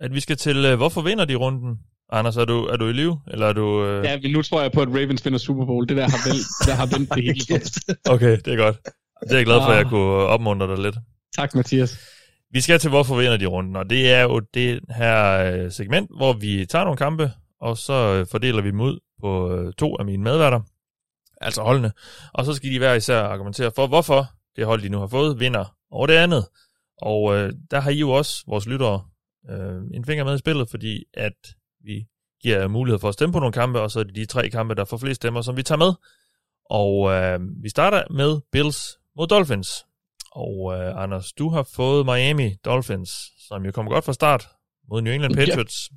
at vi skal til, øh, hvorfor vinder de runden? Anders, er du, er du i live? Eller er du... Øh... Ja, men nu tror jeg på, at Ravens vinder Super Bowl. Det der har, vel, der har vendt det hele. Okay, det er godt. Det er jeg glad for, at jeg kunne opmuntre dig lidt. Tak, Mathias. Vi skal til, hvorfor vinder de runden, og det er jo det her øh, segment, hvor vi tager nogle kampe, og så øh, fordeler vi dem ud på øh, to af mine medværter, altså holdene, og så skal de hver især argumentere for, hvorfor det hold, de nu har fået, vinder over det andet. Og øh, der har I jo også, vores lyttere, øh, en finger med i spillet, fordi at vi giver mulighed for at stemme på nogle kampe, og så er det de tre kampe, der får flest stemmer, som vi tager med. Og øh, vi starter med Bills mod Dolphins. Og øh, Anders, du har fået Miami Dolphins, som jo kom godt fra start mod New England. Patriots.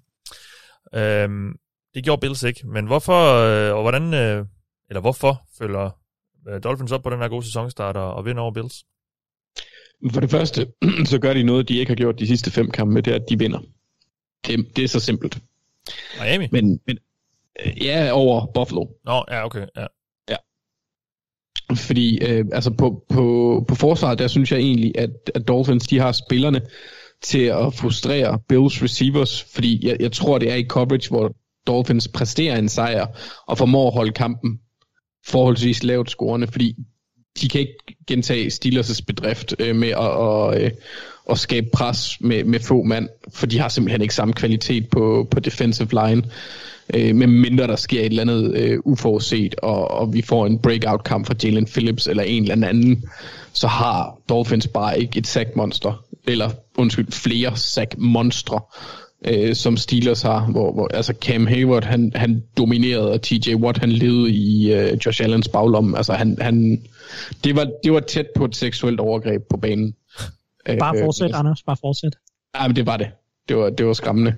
Ja. Øhm, det gjorde Bills ikke, men hvorfor, øh, og hvordan, øh, eller hvorfor følger øh, Dolphins op på den her gode sæsonstart og, og vinder over Bills? For det første, så gør de noget, de ikke har gjort de sidste fem kampe, det er, at de vinder. Det, det er så simpelt. Miami? Men, men øh, ja, over Buffalo. Nå, ja, okay. Ja. Fordi øh, altså på, på, på forsvaret, der synes jeg egentlig, at, at Dolphins de har spillerne til at frustrere Bills receivers, fordi jeg, jeg tror, det er i coverage, hvor Dolphins præsterer en sejr og formår at holde kampen forholdsvis lavt scorende, fordi de kan ikke gentage Steelers' bedrift øh, med at, og, øh, at skabe pres med, med få mand, for de har simpelthen ikke samme kvalitet på, på defensive line, øh, med mindre der sker et eller andet øh, uforudset, og, og vi får en breakout-kamp fra Jalen Phillips eller en eller anden, så har Dolphins bare ikke et sack-monster, eller undskyld, flere sack-monstre, øh, som Steelers har, hvor, hvor altså Cam Hayward, han, han dominerede, og TJ Watt, han levede i øh, Josh Allens baglomme. Altså han, han, det, var, det var tæt på et seksuelt overgreb på banen. Bare Øh, fortsæt, Anders. Bare fortsæt. Ja, men det var det. Det var, det var skræmmende.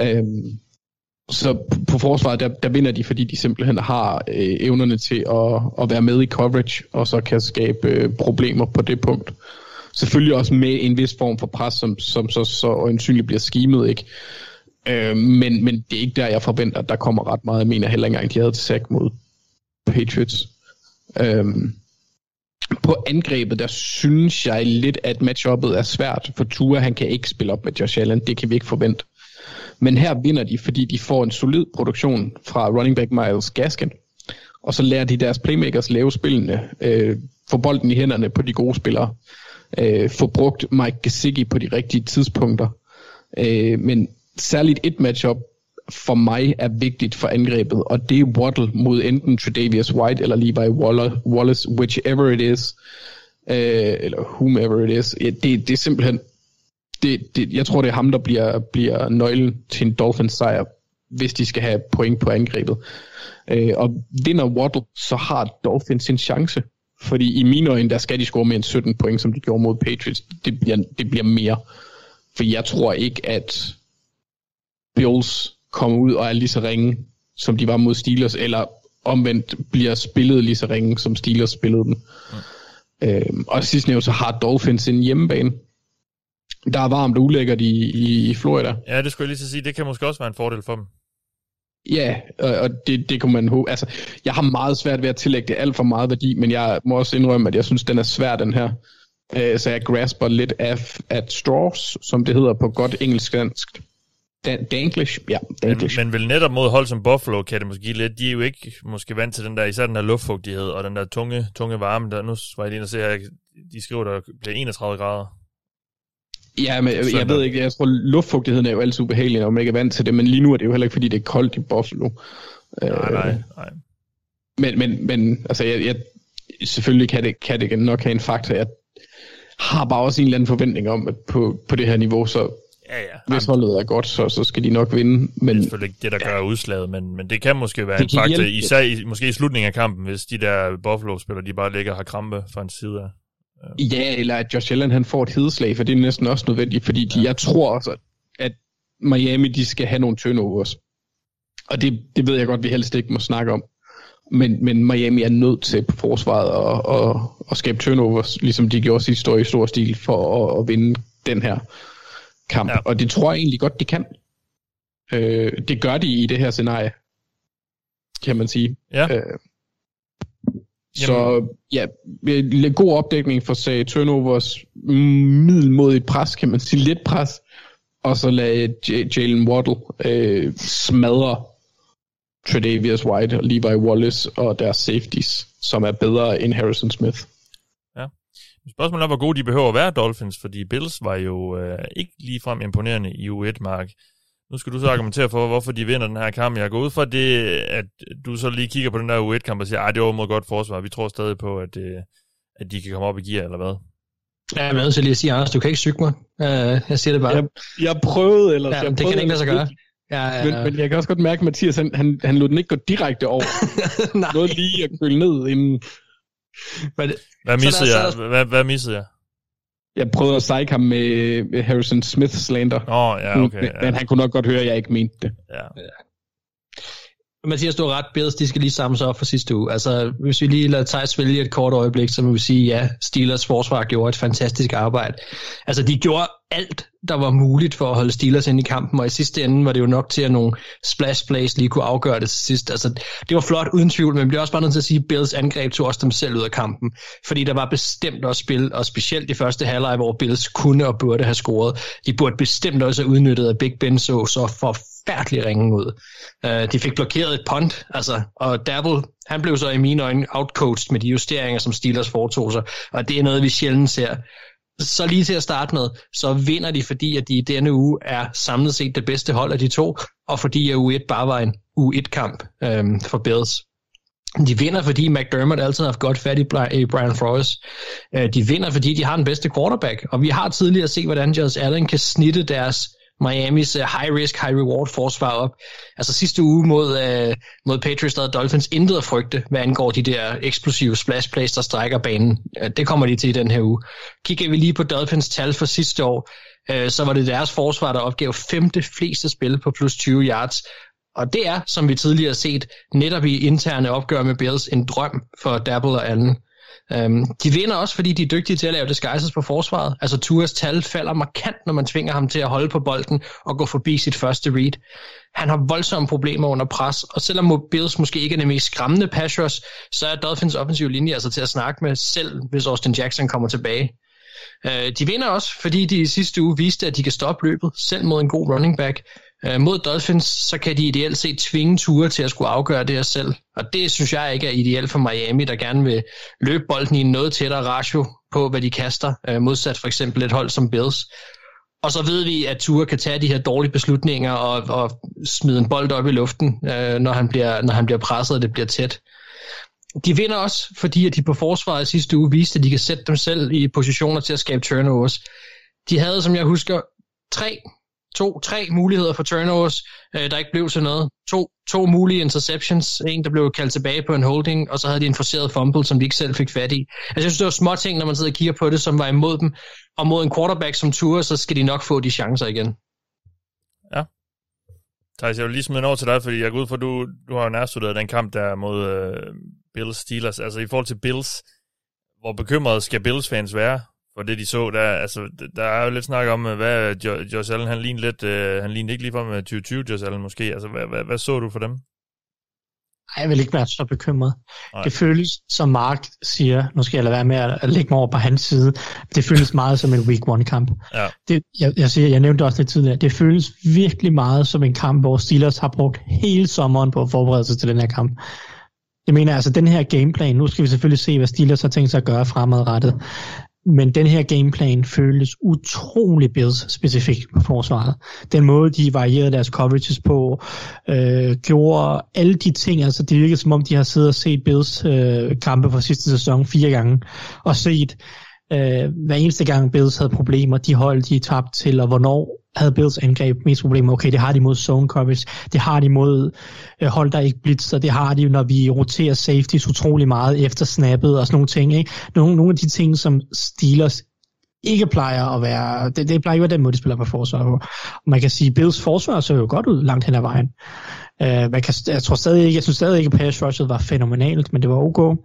Øhm, så på forsvaret, der, der vinder de, fordi de simpelthen har øh, evnerne til at, at være med i coverage, og så kan skabe øh, problemer på det punkt. Selvfølgelig også med en vis form for pres, som, som så, så øjensynligt bliver skimet, ikke? Øh, men, men det er ikke der, jeg forventer, at der kommer ret meget. Jeg mener heller ikke engang, de havde til sack mod Patriots. Øh, på angrebet, der synes jeg lidt, at matchuppet er svært, for Tua, han kan ikke spille op med Josh Allen, det kan vi ikke forvente. Men her vinder de, fordi de får en solid produktion fra running back Miles Gaskin. Og så lærer de deres playmakers lave spillene, øh, få bolden i hænderne på de gode spillere, øh, få brugt Mike Gesicki på de rigtige tidspunkter. Øh, men særligt et matchup for mig er vigtigt for angrebet, og det er Waddle mod enten Tredavious White eller Levi Wallace, whichever it is, øh, eller whomever it is. Ja, det, det er simpelthen, det, det, jeg tror det er ham, der bliver, bliver nøglen til en Dolphins sejr, hvis de skal have point på angrebet. Øh, og vinder Waddle, så har Dolphins en chance. Fordi i mine øjne, der skal de score med en 17 point, som de gjorde mod Patriots. Det bliver, det bliver mere. For jeg tror ikke, at Bills kommer ud og er lige så ringe, som de var mod Steelers, eller omvendt bliver spillet lige så ringe, som Steelers spillede dem. Mm. Øhm, og sidst nævnt, så har Dolphins en hjemmebane. Der er varmt og ulækkert i, i, i Florida. Ja, det skulle jeg lige så sige. Det kan måske også være en fordel for dem. Ja, og, og det, det kunne man håbe. Altså, jeg har meget svært ved at tillægge det alt for meget værdi, men jeg må også indrømme, at jeg synes, den er svær, den her. Øh, så jeg grasper lidt af at straws, som det hedder på godt engelsk-dansk. Dan- Danglish? Ja, Men, Danglish. men vel netop mod hold som Buffalo kan det måske give lidt. De er jo ikke måske vant til den der, især den der luftfugtighed og den der tunge, tunge varme. Der, nu var jeg lige og se her, de skriver, der bliver 31 grader. Ja, men jeg, jeg ved ikke, jeg tror, luftfugtigheden er jo altid ubehagelig, når man ikke er vant til det, men lige nu er det jo heller ikke, fordi det er koldt i Buffalo. Nej, nej, nej. Men, men, men altså, jeg, jeg, selvfølgelig kan det, kan det nok have en faktor. Jeg har bare også en eller anden forventning om, at på, på det her niveau, så Ja, ja. hvis holdet er godt, så, så skal de nok vinde. Men Det er selvfølgelig ikke det, der gør udslaget, men, men det kan måske være Det en faktor, hjælpe. især i, måske i slutningen af kampen, hvis de der Buffalo-spillere, de bare ligger og har krampe fra en side af. Ja, eller at Josh Allen han får et hedeslag, for det er næsten også nødvendigt, fordi de, jeg tror også, at Miami de skal have nogle turnovers. Og det, det ved jeg godt, vi helst ikke må snakke om. Men, men Miami er nødt til på forsvaret at, at, at skabe turnovers, ligesom de gjorde sidste år i stor stil, for at, at vinde den her kamp. Ja. Ja. Og det tror jeg egentlig godt, de kan. Øh, det gør de i det her scenarie, kan man sige. Ja. Øh, så ja, god opdækning for sag turnovers, middelmodigt pres, kan man sige, lidt pres, og så lade Jalen Waddle øh, smadre Tredavious White og Levi Wallace og deres safeties, som er bedre end Harrison Smith. Spørgsmålet er, hvor gode de behøver at være, Dolphins, fordi Bills var jo øh, ikke ligefrem imponerende i U1-mark. Nu skal du så argumentere for, hvorfor de vinder den her kamp. Jeg går ud fra det, at du så lige kigger på den der U1-kamp og siger, at det var mod godt forsvar. Vi tror stadig på, at, øh, at de kan komme op i gear, eller hvad? Ja, jeg er nødt til lige at sige, Anders, du kan ikke syge mig. Uh, jeg siger det bare. Jeg, jeg prøvede, eller ja, det kan ikke lade sig gøre. Ja, ja, Men, men jeg kan også godt mærke, at Mathias, han, han, han lod den ikke gå direkte over. Nej. Noget lige at køle ned inden. Men, Hvad Så missede jeg? så Hvad, hvad missede jeg? Jeg prøvede at psyche ham med Harrison Smith slander. Åh, ja, okay. Men, Ja, men han kunne nok godt høre, at jeg ikke mente det. ja. Mathias, du har ret. Bills, de skal lige samle sig op for sidste uge. Altså, hvis vi lige lader Thijs vælge et kort øjeblik, så må vi sige, ja, Steelers forsvar gjorde et fantastisk arbejde. Altså, de gjorde alt, der var muligt for at holde Steelers ind i kampen, og i sidste ende var det jo nok til, at nogle splash plays lige kunne afgøre det til sidst. Altså, det var flot uden tvivl, men det bliver også bare nødt til at sige, at Bills angreb tog også dem selv ud af kampen, fordi der var bestemt også spil, og specielt i første halvleg, hvor Bills kunne og burde have scoret. De burde bestemt også have udnyttet, at Big Ben så så forfærdelig ringen ud. Uh, de fik blokeret et punt, altså, og Dabble, han blev så i mine øjne outcoached med de justeringer, som Steelers foretog sig, og det er noget, vi sjældent ser. Så lige til at starte med, så vinder de, fordi at de i denne uge er samlet set det bedste hold af de to, og fordi at U1 bare var en U1-kamp øhm, for Bills. De vinder, fordi McDermott altid har haft godt fat i Brian Flores. Øh, de vinder, fordi de har den bedste quarterback, og vi har tidligere set, hvordan Josh Allen kan snitte deres Miamis uh, high risk, high reward forsvar op. Altså sidste uge mod, uh, mod Patriots, der havde Dolphins intet at frygte, hvad angår de der eksplosive splash plays, der strækker banen. Uh, det kommer de til i den her uge. Kigger vi lige på Dolphins tal for sidste år, uh, så var det deres forsvar, der opgav femte fleste spil på plus 20 yards. Og det er, som vi tidligere har set, netop i interne opgør med Bills, en drøm for Dabble og Allen. Øhm, de vinder også, fordi de er dygtige til at lave disguises på forsvaret. Altså Turas tal falder markant, når man tvinger ham til at holde på bolden og gå forbi sit første read. Han har voldsomme problemer under pres, og selvom Bills måske ikke er det mest skræmmende pass rush, så er Dolphins offensiv linje altså til at snakke med selv, hvis Austin Jackson kommer tilbage. Øh, de vinder også, fordi de i sidste uge viste, at de kan stoppe løbet, selv mod en god running back. Øh, mod Dolphins, så kan de ideelt set tvinge ture til at skulle afgøre det her selv. Og det synes jeg ikke er ideelt for Miami, der gerne vil løbe bolden i en noget tættere ratio på, hvad de kaster, øh, modsat for eksempel et hold som Bills. Og så ved vi, at Ture kan tage de her dårlige beslutninger og, og smide en bold op i luften, øh, når, han bliver, når han bliver presset, og det bliver tæt. De vinder også, fordi at de på forsvaret sidste uge viste, at de kan sætte dem selv i positioner til at skabe turnovers. De havde, som jeg husker, tre, to, tre muligheder for turnovers, øh, der ikke blev til noget. To, to mulige interceptions, en der blev kaldt tilbage på en holding, og så havde de en forceret fumble, som de ikke selv fik fat i. Altså, jeg synes, det var små ting, når man sidder og kigger på det, som var imod dem. Og mod en quarterback som Ture, så skal de nok få de chancer igen. Ja. Thijs, jeg vil lige smide en over til dig, fordi jeg går ud for, du, du har jo nærstuderet den kamp der mod øh, Bills Steelers. Altså i forhold til Bills, hvor bekymret skal Bills fans være for det, de så? Der, altså, der er jo lidt snak om, øh, hvad jo, Josh Allen, han lignede lidt, øh, han lignede ikke med 2020 Josh Allen måske. Altså, hvad, hvad, hvad så du for dem? Jeg vil ikke være så bekymret. Nej. Det føles, som Mark siger, nu skal jeg lade være med at, at lægge mig over på hans side, det føles meget som en week one kamp. Ja. Det, jeg, jeg, siger, jeg nævnte også lidt tidligere, det føles virkelig meget som en kamp, hvor Steelers har brugt hele sommeren på at forberede sig til den her kamp. Jeg mener altså, den her gameplan, nu skal vi selvfølgelig se, hvad Steelers har tænkt sig at gøre fremadrettet, men den her gameplan føles utrolig Bills specifikt på forsvaret. Den måde, de varierede deres coverages på, øh, gjorde alle de ting, altså det virkede som om, de har siddet og set Bills øh, kampe fra sidste sæson fire gange, og set øh, hver eneste gang Bills havde problemer, de hold, de tabte til, og hvornår havde Bills angreb mest problemer. Okay, det har de mod zone coverage, det har de mod øh, hold, der ikke blitzer, det har de, når vi roterer safeties utrolig meget efter snappet og sådan nogle ting. Ikke? Nogle, nogle af de ting, som Steelers ikke plejer at være, det, det plejer ikke at være den måde, de spiller på forsvar. Og man kan sige, Bills forsvar så jo godt ud langt hen ad vejen. Uh, man kan, jeg tror stadig ikke, jeg synes stadig ikke, at pass rushet var fænomenalt, men det var ok.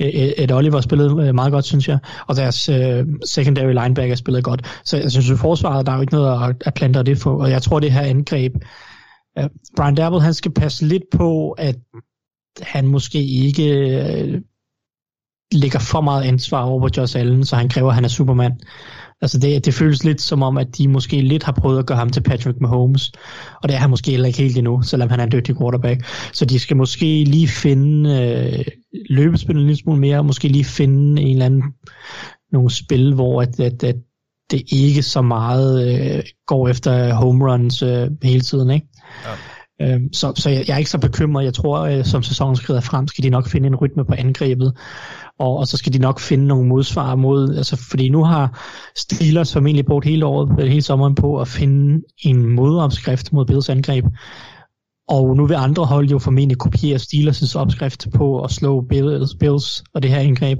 Øh, øh, Et, Oliver spillede meget godt, synes jeg, og deres uh, secondary linebacker spillede godt. Så jeg synes, at forsvaret, der er jo ikke noget at, at plantere det på, og jeg tror, det her angreb, uh, Brian Dabble, han skal passe lidt på, at han måske ikke uh, lægger for meget ansvar over på Josh Allen, så han kræver, at han er Superman. Altså det, det føles lidt som om, at de måske lidt har prøvet at gøre ham til Patrick Mahomes, og det er han måske heller ikke helt endnu, selvom han er en dygtig quarterback. Så de skal måske lige finde øh, løbespillet en lille smule mere, og måske lige finde en eller anden nogle spil, hvor at, at, at det ikke så meget øh, går efter home runs øh, hele tiden, ikke? Ja. Øhm, så, så jeg, jeg er ikke så bekymret. Jeg tror, øh, som sæsonen skrider frem, skal de nok finde en rytme på angrebet, og, og så skal de nok finde nogle modsvar mod, altså fordi nu har Steelers formentlig brugt hele året, øh, hele sommeren på at finde en modopskrift mod Bills angreb. Og nu vil andre hold jo formentlig kopiere Steelers' opskrift på at slå Bills, øh, Bills og det her angreb.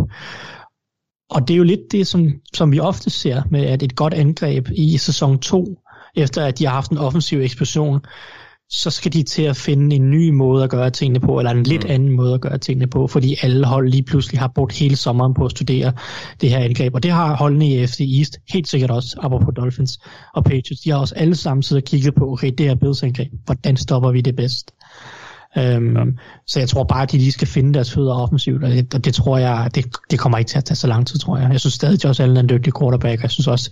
Og det er jo lidt det, som, som vi ofte ser med, at et godt angreb i sæson 2, efter at de har haft en offensiv eksplosion, så skal de til at finde en ny måde at gøre tingene på, eller en lidt mm. anden måde at gøre tingene på, fordi alle hold lige pludselig har brugt hele sommeren på at studere det her angreb. Og det har holdene i FC East helt sikkert også, apropos Dolphins og Patriots. De har også alle sammen siddet og kigget på, okay, det her Bills angreb, hvordan stopper vi det bedst? Um, ja. Så jeg tror bare, at de lige skal finde deres fødder offensivt, og det, og det tror jeg, det, det kommer ikke til at tage så lang tid, tror jeg. Jeg synes stadig, at Josh Allen er en dygtig quarterback, og jeg synes også,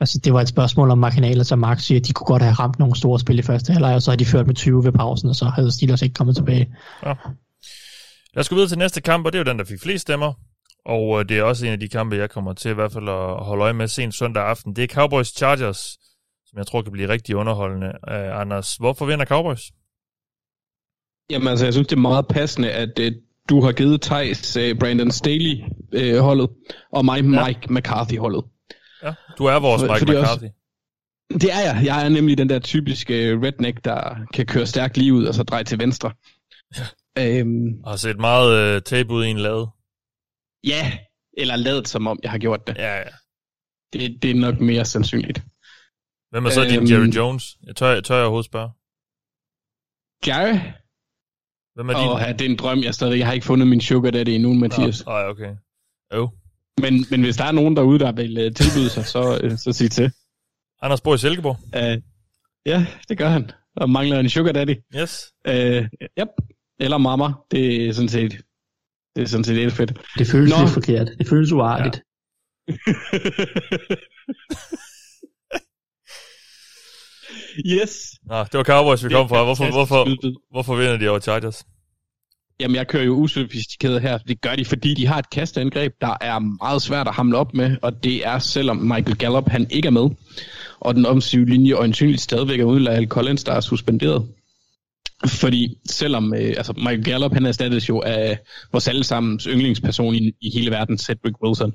Altså, det var et spørgsmål om marginaler, som Mark siger, at de kunne godt have ramt nogle store spil i første halvleg, og så har de ført med 20 ved pausen, og så havde Steelers ikke kommet tilbage. Ja. Lad os gå videre til næste kamp, og det er jo den, der fik flest stemmer. Og øh, det er også en af de kampe, jeg kommer til i hvert fald at holde øje med sent søndag aften. Det er Cowboys Chargers, som jeg tror kan blive rigtig underholdende. Uh, Anders, hvorfor vinder Cowboys? Jamen altså, jeg synes, det er meget passende, at uh, du har givet Thijs uh, Brandon Staley-holdet, og mig Mike ja. McCarthy-holdet. Ja, du er vores Mike fordi McCarthy. Også, det er jeg. Jeg er nemlig den der typiske redneck, der kan køre stærkt lige ud og så dreje til venstre. Ja. Øhm, Og har set meget uh, tape ud i en lade. ja, eller ladet som om, jeg har gjort det. Ja, ja. Det, det er nok mere sandsynligt. Hvem er så din Øhm. Jerry Jones? Jeg tør, tør jeg overhovedet spørge. Jerry? Hvem er din? Åh, ja, det er en drøm, jeg stadig... Jeg har ikke fundet min sugar daddy endnu, Mathias. Nej, okay. Jo. Men, men hvis der er nogen derude, der vil uh, tilbyde sig, så, uh, så sig til. Anders bor i Silkeborg. Uh, ja, det gør han. Og mangler en sugar daddy. Yes. Uh, yep. Eller mamma. Det er sådan set... Det er sådan set helt fedt. Det føles Nå. lidt forkert. Det føles uartigt. Yes. Nå, det var Cowboys, vi kom fra. Hvorfor, hvorfor, hvorfor vinder de over Chargers? Jamen, jeg kører jo usofistikeret her. Det gør de, fordi de har et kastangreb, der er meget svært at hamle op med, og det er, selvom Michael Gallup han ikke er med, og den offensive linje øjensynligt stadigvæk er uden Lyle Collins, der er suspenderet. Fordi selvom øh, altså Michael Gallup, han erstattes jo af vores allesammens yndlingsperson i, i hele verden, Cedric Wilson.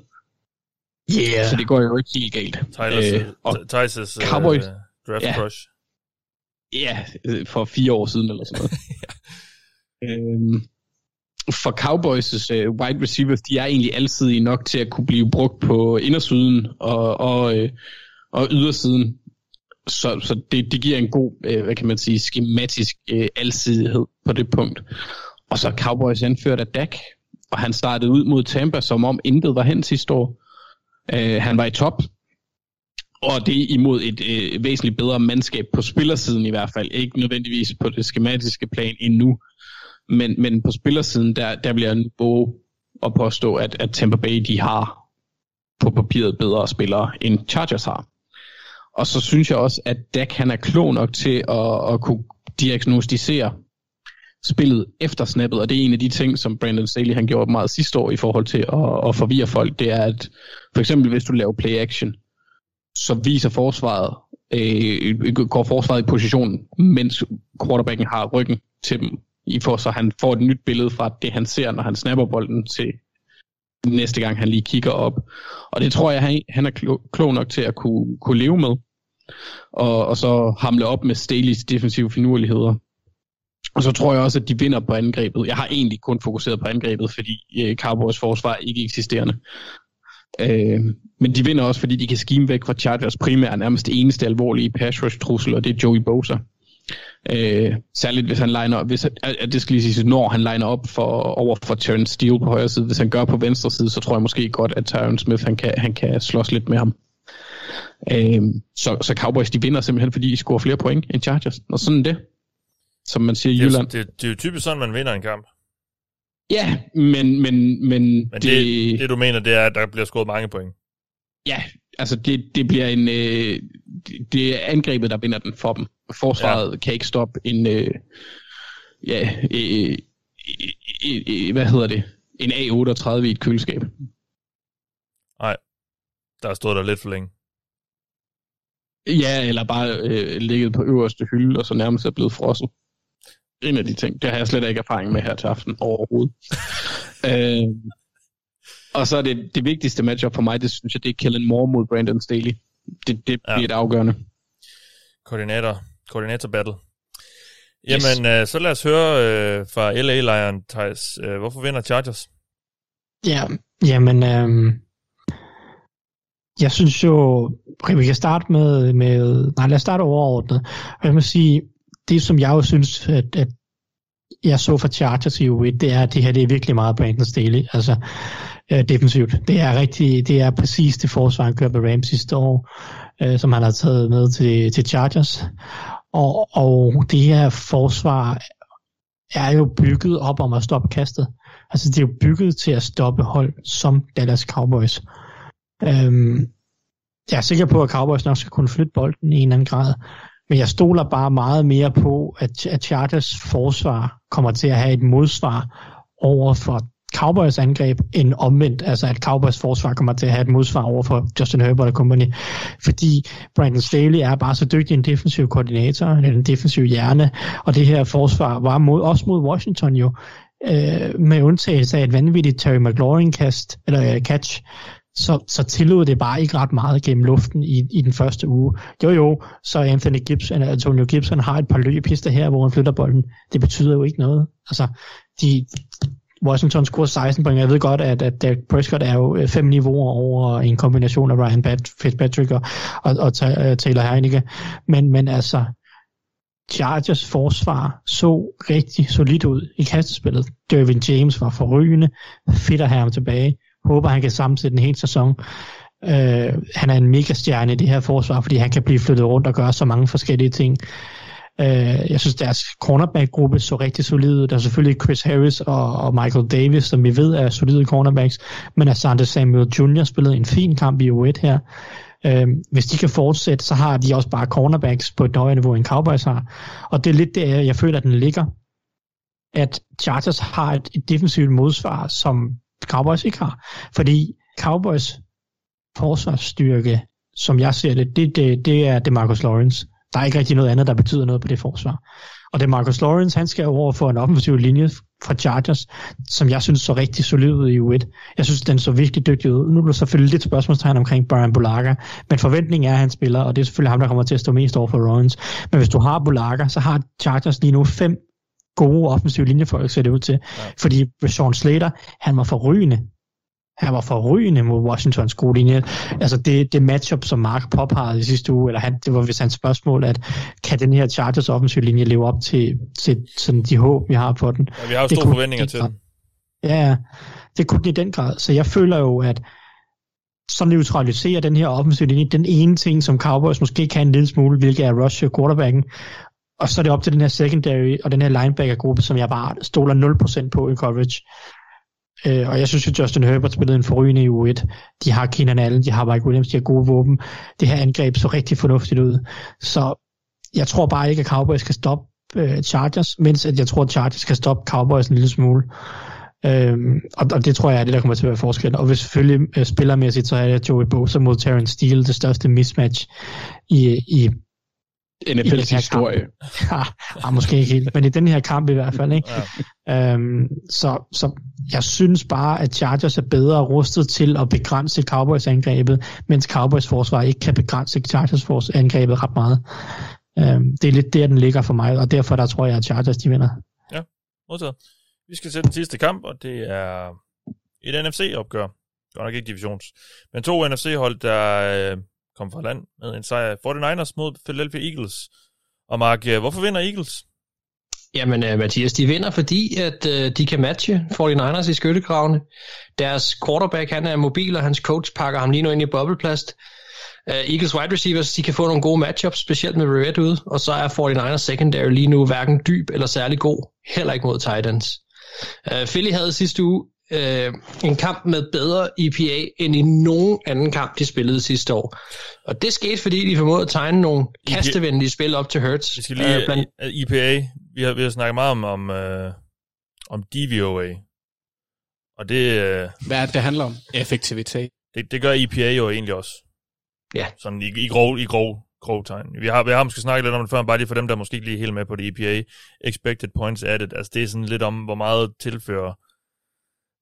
Yeah. Så det går jo ikke helt galt. Tyler's, Øh, og uh, Ty's uh, Cowboys. draft Ja. crush. Ja, øh, for fire år siden eller sådan noget. øhm, for Cowboys' øh, wide receivers, de er egentlig altid nok til at kunne blive brugt på indersiden og, og, øh, og ydersiden. Så, så det, det giver en god, øh, hvad kan man sige, skematisk øh, alsidighed på det punkt. Og så Cowboys anført af Dak, og han startede ud mod Tampa, som om intet var hen sidste år. Øh, han var i top, og det imod et øh, væsentligt bedre mandskab på spillersiden i hvert fald. Ikke nødvendigvis på det skematiske plan endnu. Men, men på spillersiden, der, der bliver jeg våge at påstå, at, at Tampa Bay de har på papiret bedre spillere, end Chargers har. Og så synes jeg også, at Dak han er klog nok til at, at kunne diagnostisere spillet efter snappet, og det er en af de ting, som Brandon Staley han gjorde meget sidste år i forhold til at, at forvirre folk, det er, at for eksempel hvis du laver play action, så viser forsvaret, øh, går forsvaret i position, mens quarterbacken har ryggen til dem, i får, så han får et nyt billede fra det, han ser, når han snapper bolden til næste gang, han lige kigger op. Og det tror jeg, han, han er klog, klog nok til at kunne, kunne leve med. Og, og så hamle op med Staley's defensive finurligheder. Og så tror jeg også, at de vinder på angrebet. Jeg har egentlig kun fokuseret på angrebet, fordi øh, Cowboys forsvar er ikke eksisterende. Øh, men de vinder også, fordi de kan skime væk fra Chargers primære, nærmest eneste alvorlige pass rush trussel, og det er Joey Bosa. Øh, særligt hvis han liner op, hvis, at det skal lige sige, når han liner op for, over for Terrence Steele på højre side, hvis han gør på venstre side, så tror jeg måske godt, at Tyron Smith han kan, han kan slås lidt med ham. Øh, så, så Cowboys de vinder simpelthen, fordi de scorer flere point end Chargers. Og sådan det, som man siger i Det Jylland. det, det er jo typisk sådan, man vinder en kamp. Ja, men, men, men, Men det, det, det du mener, det er, at der bliver scoret mange point. Ja, altså det, det bliver en... Øh, det, det er angrebet, der vinder den for dem. Forsvaret ja. kan ikke stoppe en... Øh, ja, øh, øh, øh, øh, hvad hedder det? En A38 i et køleskab. Nej, der stået der lidt for længe. Ja, eller bare øh, ligget på øverste hylde, og så nærmest er blevet frosset. En af de ting. Det har jeg slet ikke erfaring med her til aften overhovedet. øh, og så er det det vigtigste matchup for mig, det synes jeg, det er Kellen Moore mod Brandon Staley. Det, det Ja. bliver et afgørende. Koordinator, koordinator battle. Jamen, øh, så lad os høre øh, fra LA Lion, Thijs. Øh, hvorfor vinder Chargers? Ja, jamen, øhm, jeg synes jo, vi kan starte med, med, nej lad os starte overordnet. Og jeg må sige, det som jeg jo synes, at, at jeg så for Chargers i U1, det er, at det her det er virkelig meget Brandon Staley, altså øh, defensivt. Det er rigtig, det er præcis det forsvar, han kørte med Rams sidste år, øh, som han har taget med til, til Chargers. Og, og det her forsvar er jo bygget op om at stoppe kastet. Altså det er jo bygget til at stoppe hold som Dallas Cowboys. Øhm, jeg er sikker på, at Cowboys nok skal kunne flytte bolden i en eller anden grad. Men jeg stoler bare meget mere på, at, at Chargers forsvar kommer til at have et modsvar over for Cowboys angreb, end omvendt, altså at Cowboys forsvar kommer til at have et modsvar over for Justin Herbert og company. Fordi Brandon Staley er bare så dygtig en defensiv koordinator, en defensiv hjerne, og det her forsvar var mod, også mod Washington jo, øh, med undtagelse af et vanvittigt Terry McLaurin-kast, eller øh, catch, så, så tillod det bare ikke ret meget gennem luften i, i den første uge. Jo jo, så Anthony Gibson, eller Antonio Gibson har et par løbepister her, hvor han flytter bolden. Det betyder jo ikke noget. Altså, de, Washington scorer 16 point. Jeg ved godt, at, at Derek Prescott er jo øh, fem niveauer over en kombination af Ryan Bat, Fitzpatrick og, og, og øh, Taylor Heineke. Men, men altså, Chargers forsvar så rigtig solidt ud i kastespillet. Dervin James var forrygende. Fedt at have ham tilbage. Håber, han kan sammensætte en hel sæson. Øh, han er en mega stjerne i det her forsvar, fordi han kan blive flyttet rundt og gøre så mange forskellige ting. Øh, jeg synes, deres cornerback-gruppe så rigtig solid ud. Der er selvfølgelig Chris Harris og, og Michael Davis, som vi ved er solide cornerbacks, men Asante Samuel Jr. spillede en fin kamp i U1 her. Øh, hvis de kan fortsætte, så har de også bare cornerbacks på et højere niveau, end Cowboys har. Og det er lidt der, jeg føler, at den ligger. At Chargers har et, et defensivt modsvar, som Cowboys ikke har. Fordi Cowboys forsvarsstyrke, som jeg ser det, det, det, det er det Marcus Lawrence. Der er ikke rigtig noget andet, der betyder noget på det forsvar. Og det er Marcus Lawrence, han skal over for en offensiv linje fra Chargers, som jeg synes så rigtig solid ud i U1. Jeg synes, den så virkelig dygtig ud. Nu er der selvfølgelig lidt spørgsmålstegn omkring Brian Bulaga, men forventningen er, at han spiller, og det er selvfølgelig ham, der kommer til at stå mest over for Lawrence. Men hvis du har Bulaga, så har Chargers lige nu fem gode offensive linjefolk, ser det ud til. Ja. Fordi Sean Slater, han var forrygende han var forrygende mod Washingtons gode linje. Altså det, det matchup, som Mark påpegede i sidste uge, eller han, det var vist hans spørgsmål, at kan den her Chargers offensive linje leve op til, til sådan de håb, vi har på den? Ja, vi har jo store kunne forventninger til den. Ja, det kunne den i den grad. Så jeg føler jo, at så neutraliserer den her offensive linje den ene ting, som Cowboys måske kan en lille smule, hvilket er rush quarterbacken. Og så er det op til den her secondary og den her linebacker-gruppe, som jeg bare stoler 0% på i coverage. Øh, og jeg synes jo, Justin Herbert spillede en forrygende i U1. De har Keenan Allen, de har Mike Williams, de har gode våben. Det her angreb så rigtig fornuftigt ud. Så jeg tror bare ikke, at Cowboys kan stoppe øh, Chargers, mens at jeg tror, at Chargers kan stoppe Cowboys en lille smule. Øhm, og, og det tror jeg er det, der kommer til at være forskellen. Og hvis selvfølgelig øh, spillermæssigt, så er det Joey Bosa mod Terrence Steele det største mismatch i, i NFL's historie. ja, måske ikke helt, men i den her kamp i hvert fald. Ikke? Ja. Øhm, så, så jeg synes bare, at Chargers er bedre rustet til at begrænse Cowboys angrebet, mens Cowboys forsvar ikke kan begrænse Chargers fors- angrebet ret meget. Øhm, det er lidt der, den ligger for mig, og derfor der tror jeg, at Chargers de vinder. Ja, Modtaget. Vi skal til den sidste kamp, og det er et NFC-opgør. Godt nok ikke divisions. Men to NFC-hold, der øh, kom fra land med en sejr. 49ers mod Philadelphia Eagles. Og Mark, øh, hvorfor vinder Eagles? Jamen, uh, Mathias, de vinder, fordi at uh, de kan matche 49ers i skyttegravene. Deres quarterback, han er mobil, og hans coach pakker ham lige nu ind i bobleplast. Uh, Eagles wide receivers, de kan få nogle gode matchups, specielt med Barrett ude, og så er 49ers secondary lige nu hverken dyb eller særlig god, heller ikke mod Titans. Uh, Philly havde sidste uge en kamp med bedre EPA end i nogen anden kamp, de spillede sidste år. Og det skete, fordi de formåede at tegne nogle kastevenlige spil op til Hurts. Vi skal lige, Øh, blandt, IPA, vi har, vi har snakket meget om, om, øh, om DVOA. Og det, øh, Hvad er det, det handler om? Effektivitet. det, det gør EPA jo egentlig også. Ja. Sådan i, i grov, i grov, grov tegn. Vi har, vi har måske snakket lidt om det før, bare lige for dem, der måske ikke lige helt med på det EPA. Expected points added. Altså det er sådan lidt om, hvor meget tilfører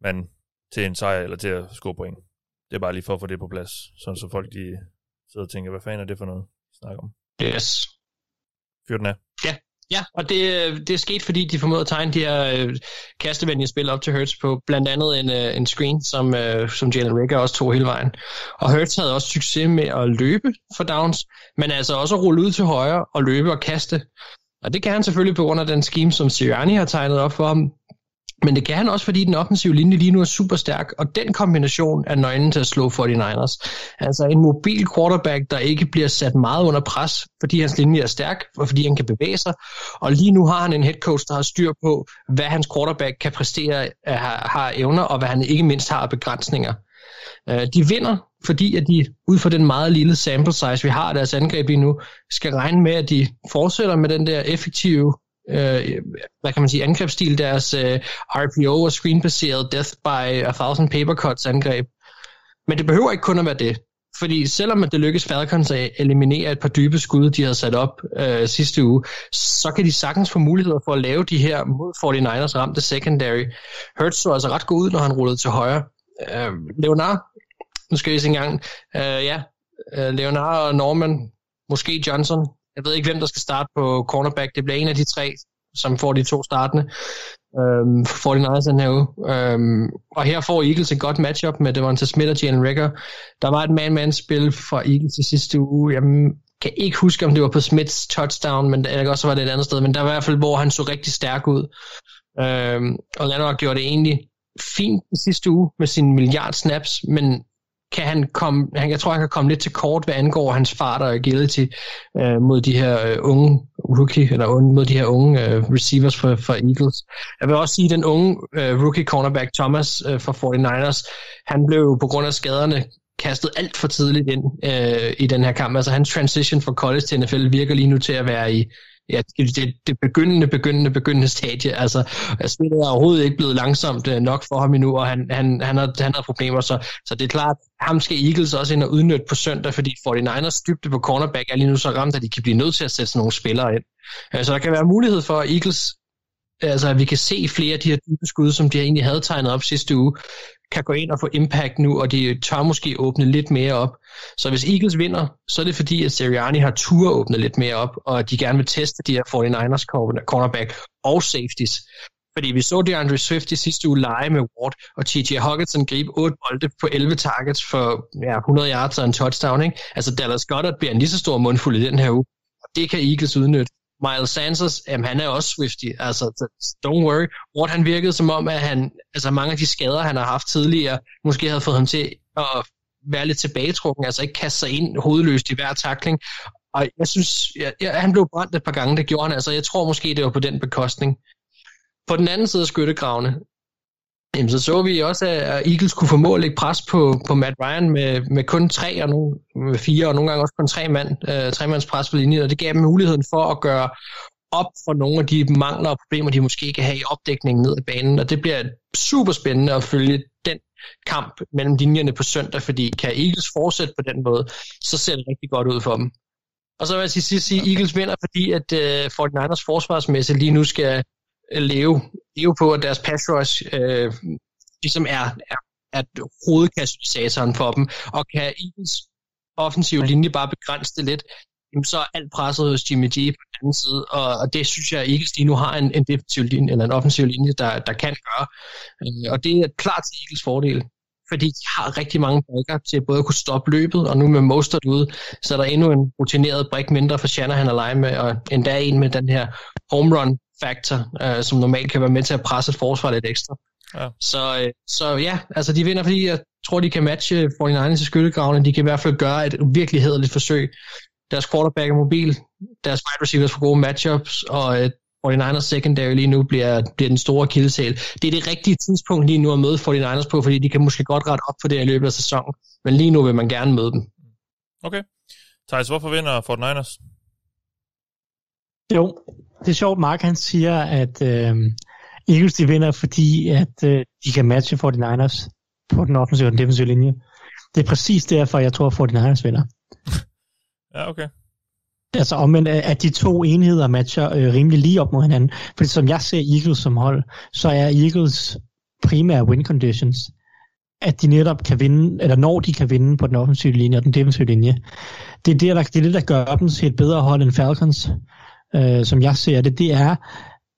man til en sejr, eller til at score point. Det er bare lige for at få det på plads. Sådan så folk de sidder og tænker, hvad fanden er det for noget, vi snakker om. yes. Fyr den af. Ja, Ja, og det, det er sket, fordi de formåede at tegne de her øh, kastevenlige spil op til Hurts på blandt andet en, øh, en screen, som, øh, som Jalen Rigger også tog hele vejen. Og Hurts havde også succes med at løbe for downs, men altså også at rulle ud til højre og løbe og kaste. Og det kan han selvfølgelig på grund af den scheme, som Sirianni har tegnet op for ham. Men det kan han også, fordi den offensive linje lige nu er super stærk, og den kombination er nøglen til at slå 49ers. Altså en mobil quarterback, der ikke bliver sat meget under pres, fordi hans linje er stærk, og fordi han kan bevæge sig. Og lige nu har han en head coach, der har styr på, hvad hans quarterback kan præstere, har, har evner, og hvad han ikke mindst har af begrænsninger. Øh, de vinder, fordi at de ud fra den meget lille sample size, vi har af deres angreb lige nu, skal regne med, at de fortsætter med den der effektive øh, hvad kan man sige, angrebsstil, deres øh, RPO og screenbaseret Death by a Thousand Paper Cuts angreb. Men det behøver ikke kun at være det. Fordi selvom at det lykkes Falcons at eliminere et par dybe skud, de havde sat op øh, sidste uge, så kan de sagtens få muligheder for at lave de her mod 49ers ramte secondary. Hurts så altså ret god ud, når han rullede til højre. Øh, Leonard, nu skal jeg se en gang, øh, ja, øh, Leonard og Norman, måske Johnson, jeg ved ikke, hvem der skal starte på cornerback. Det bliver en af de tre, som får de to startende øhm, for 49ers den her uge. Øhm, og her får Eagles et godt matchup med Devonta Smith og Jalen Rigger. Der var et man-man-spil fra Eagles i sidste uge. Jeg kan ikke huske, om det var på Smiths touchdown, men eller også var det et andet sted. Men der var i hvert fald, hvor han så rigtig stærk ud. Øhm, og Landmark gjorde det egentlig fint i sidste uge med sine milliard snaps, men kan han komme, han, jeg tror, han kan komme lidt til kort, hvad angår hans fart og agility øh, mod de her øh, unge rookie, eller mod de her unge øh, receivers for, for Eagles. Jeg vil også sige, at den unge øh, rookie cornerback Thomas øh, for 49ers, han blev jo på grund af skaderne kastet alt for tidligt ind øh, i den her kamp. Altså hans transition fra college til NFL virker lige nu til at være i ja, det, det, begyndende, begyndende, begyndende stadie. Altså, altså spillet er overhovedet ikke blevet langsomt øh, nok for ham endnu, og han, han, han, har, han har problemer, så, så det er klart, ham skal Eagles også ind og udnytte på søndag, fordi 49ers dybde på cornerback er lige nu så ramt, at de kan blive nødt til at sætte sådan nogle spillere ind. Så Så der kan være mulighed for, at Eagles altså at vi kan se flere af de her dybe skud, som de egentlig havde tegnet op sidste uge, kan gå ind og få impact nu, og de tør måske åbne lidt mere op. Så hvis Eagles vinder, så er det fordi, at Sirianni har tur åbne lidt mere op, og at de gerne vil teste de her 49ers cornerback og safeties. Fordi vi så DeAndre Swift i sidste uge lege med Ward, og TJ Hawkinson gribe 8 bolde på 11 targets for ja, 100 yards og en touchdown. Ikke? Altså Dallas Goddard bliver en lige så stor mundfuld i den her uge, og det kan Eagles udnytte. Miles Sanders, jamen, han er også Swifty, altså don't worry. Ward han virkede som om, at han, altså mange af de skader, han har haft tidligere, måske havde fået ham til at være lidt tilbagetrukken, altså ikke kaste sig ind hovedløst i hver takling. Og jeg synes, ja, han blev brændt et par gange, det gjorde han, altså jeg tror måske, det var på den bekostning. På den anden side af skyttegravene, jamen, så så vi også, at Eagles kunne formå at lægge pres på, på Matt Ryan med, med kun tre og nogle, med fire, og nogle gange også kun tre mand, øh, tre mands pres på linjen, og det gav dem muligheden for at gøre op for nogle af de mangler og problemer, de måske kan have i opdækningen ned ad banen, og det bliver super spændende at følge den kamp mellem linjerne på søndag, fordi kan Eagles fortsætte på den måde, så ser det rigtig godt ud for dem. Og så vil jeg til sidst sige, at Eagles vinder, fordi at øh, 49ers forsvarsmæssigt lige nu skal leve, leve på, at deres pass rush øh, ligesom er, er, er hovedkatalysatoren for dem, og kan Eagles offensive linje bare begrænse det lidt, jamen så er alt presset hos Jimmy G på den anden side, og, og det synes jeg Eagles lige nu har en, en defensiv linje, eller en offensiv linje, der, der kan gøre. Øh, og det er klart til Eagles fordel, fordi de har rigtig mange brækker til både at kunne stoppe løbet, og nu med Mostert ude, så er der endnu en rutineret brik mindre for Shanahan at lege med, og endda en med den her home run factor, øh, som normalt kan være med til at presse et forsvar lidt ekstra. Ja. Så, øh, så ja, altså de vinder, fordi jeg tror, de kan matche 49ers i skyttegravene. De kan i hvert fald gøre et virkelig hederligt forsøg. Deres quarterback er mobil, deres wide receivers får gode matchups, og øh, 49ers secondary lige nu bliver, bliver den store kildesal. Det er det rigtige tidspunkt lige nu at møde 49ers på, fordi de kan måske godt rette op på det i løbet af sæsonen. Men lige nu vil man gerne møde dem. Okay. Thijs, hvorfor vinder 49ers? Jo, det er sjovt, Mark han siger, at øh, Eagles de vinder, fordi at øh, de kan matche 49ers på den offensive og den defensive linje. Det er præcis derfor, jeg tror, at 49ers vinder. Ja, okay. Altså omvendt, at de to enheder matcher øh, rimelig lige op mod hinanden. Fordi som jeg ser Eagles som hold, så er Eagles primære win conditions, at de netop kan vinde, eller når de kan vinde på den offensive linje og den defensive linje. Det er det, der, det, er det, der gør dem til et bedre hold end Falcons, øh, som jeg ser det. Det er,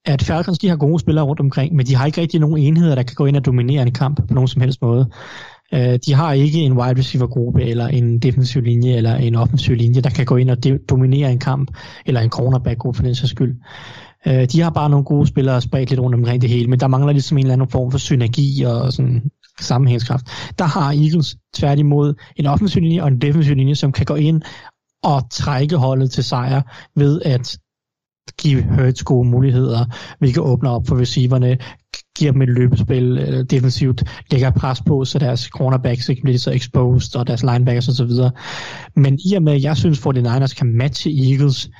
at Falcons de har gode spillere rundt omkring, men de har ikke rigtig nogen enheder, der kan gå ind og dominere en kamp på nogen som helst måde. Øh, de har ikke en wide receiver gruppe, eller en defensiv linje, eller en offensiv linje, der kan gå ind og de- dominere en kamp, eller en cornerback gruppe for den sags skyld. Øh, de har bare nogle gode spillere spredt lidt rundt omkring det hele, men der mangler ligesom en eller anden form for synergi og sådan sammenhængskraft. Der har Eagles tværtimod en offensiv linje og en defensiv linje, som kan gå ind og trække holdet til sejr ved at give Hurts gode muligheder, hvilket åbner op for receiverne, giver dem et løbespil øh, defensivt, lægger pres på, så deres cornerbacks ikke bliver så exposed, og deres linebackers osv. Men i og med, at jeg synes, at 49ers kan matche Eagles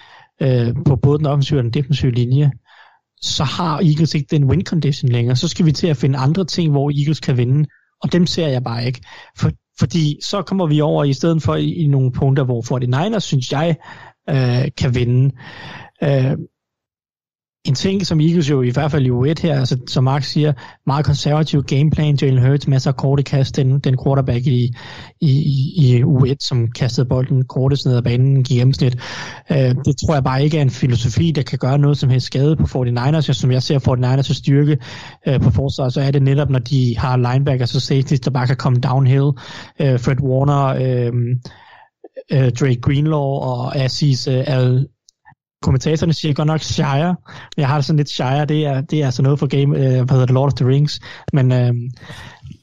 øh, på både den offensive og den defensive linje, så har Eagles ikke den win condition længere. Så skal vi til at finde andre ting, hvor Eagles kan vinde, og dem ser jeg bare ikke. For, fordi så kommer vi over i stedet for i, i nogle punkter, hvor 49ers, synes jeg, øh, kan vinde. Øh, en ting, som Eagles jo i hvert fald i U1 her, altså, som Mark siger, meget konservativ gameplan, Jalen Hurts, masser af korte kast, den, den quarterback i, i, i U1, som kastede bolden kortest ned ad banen i gennemsnit. Øh, det tror jeg bare ikke er en filosofi, der kan gøre noget som helst skade på 49ers. Som jeg ser 49ers styrke øh, på forsvaret, så er det netop, når de har linebackers og safeties, der bare kan komme downhill. Øh, Fred Warner, øh, øh, Drake Greenlaw og Aziz øh, Al kommentatorerne siger godt nok Shire. Jeg har det sådan lidt Shire, det er, det er altså noget for game, øh, hvad hedder det, Lord of the Rings. Men, øh,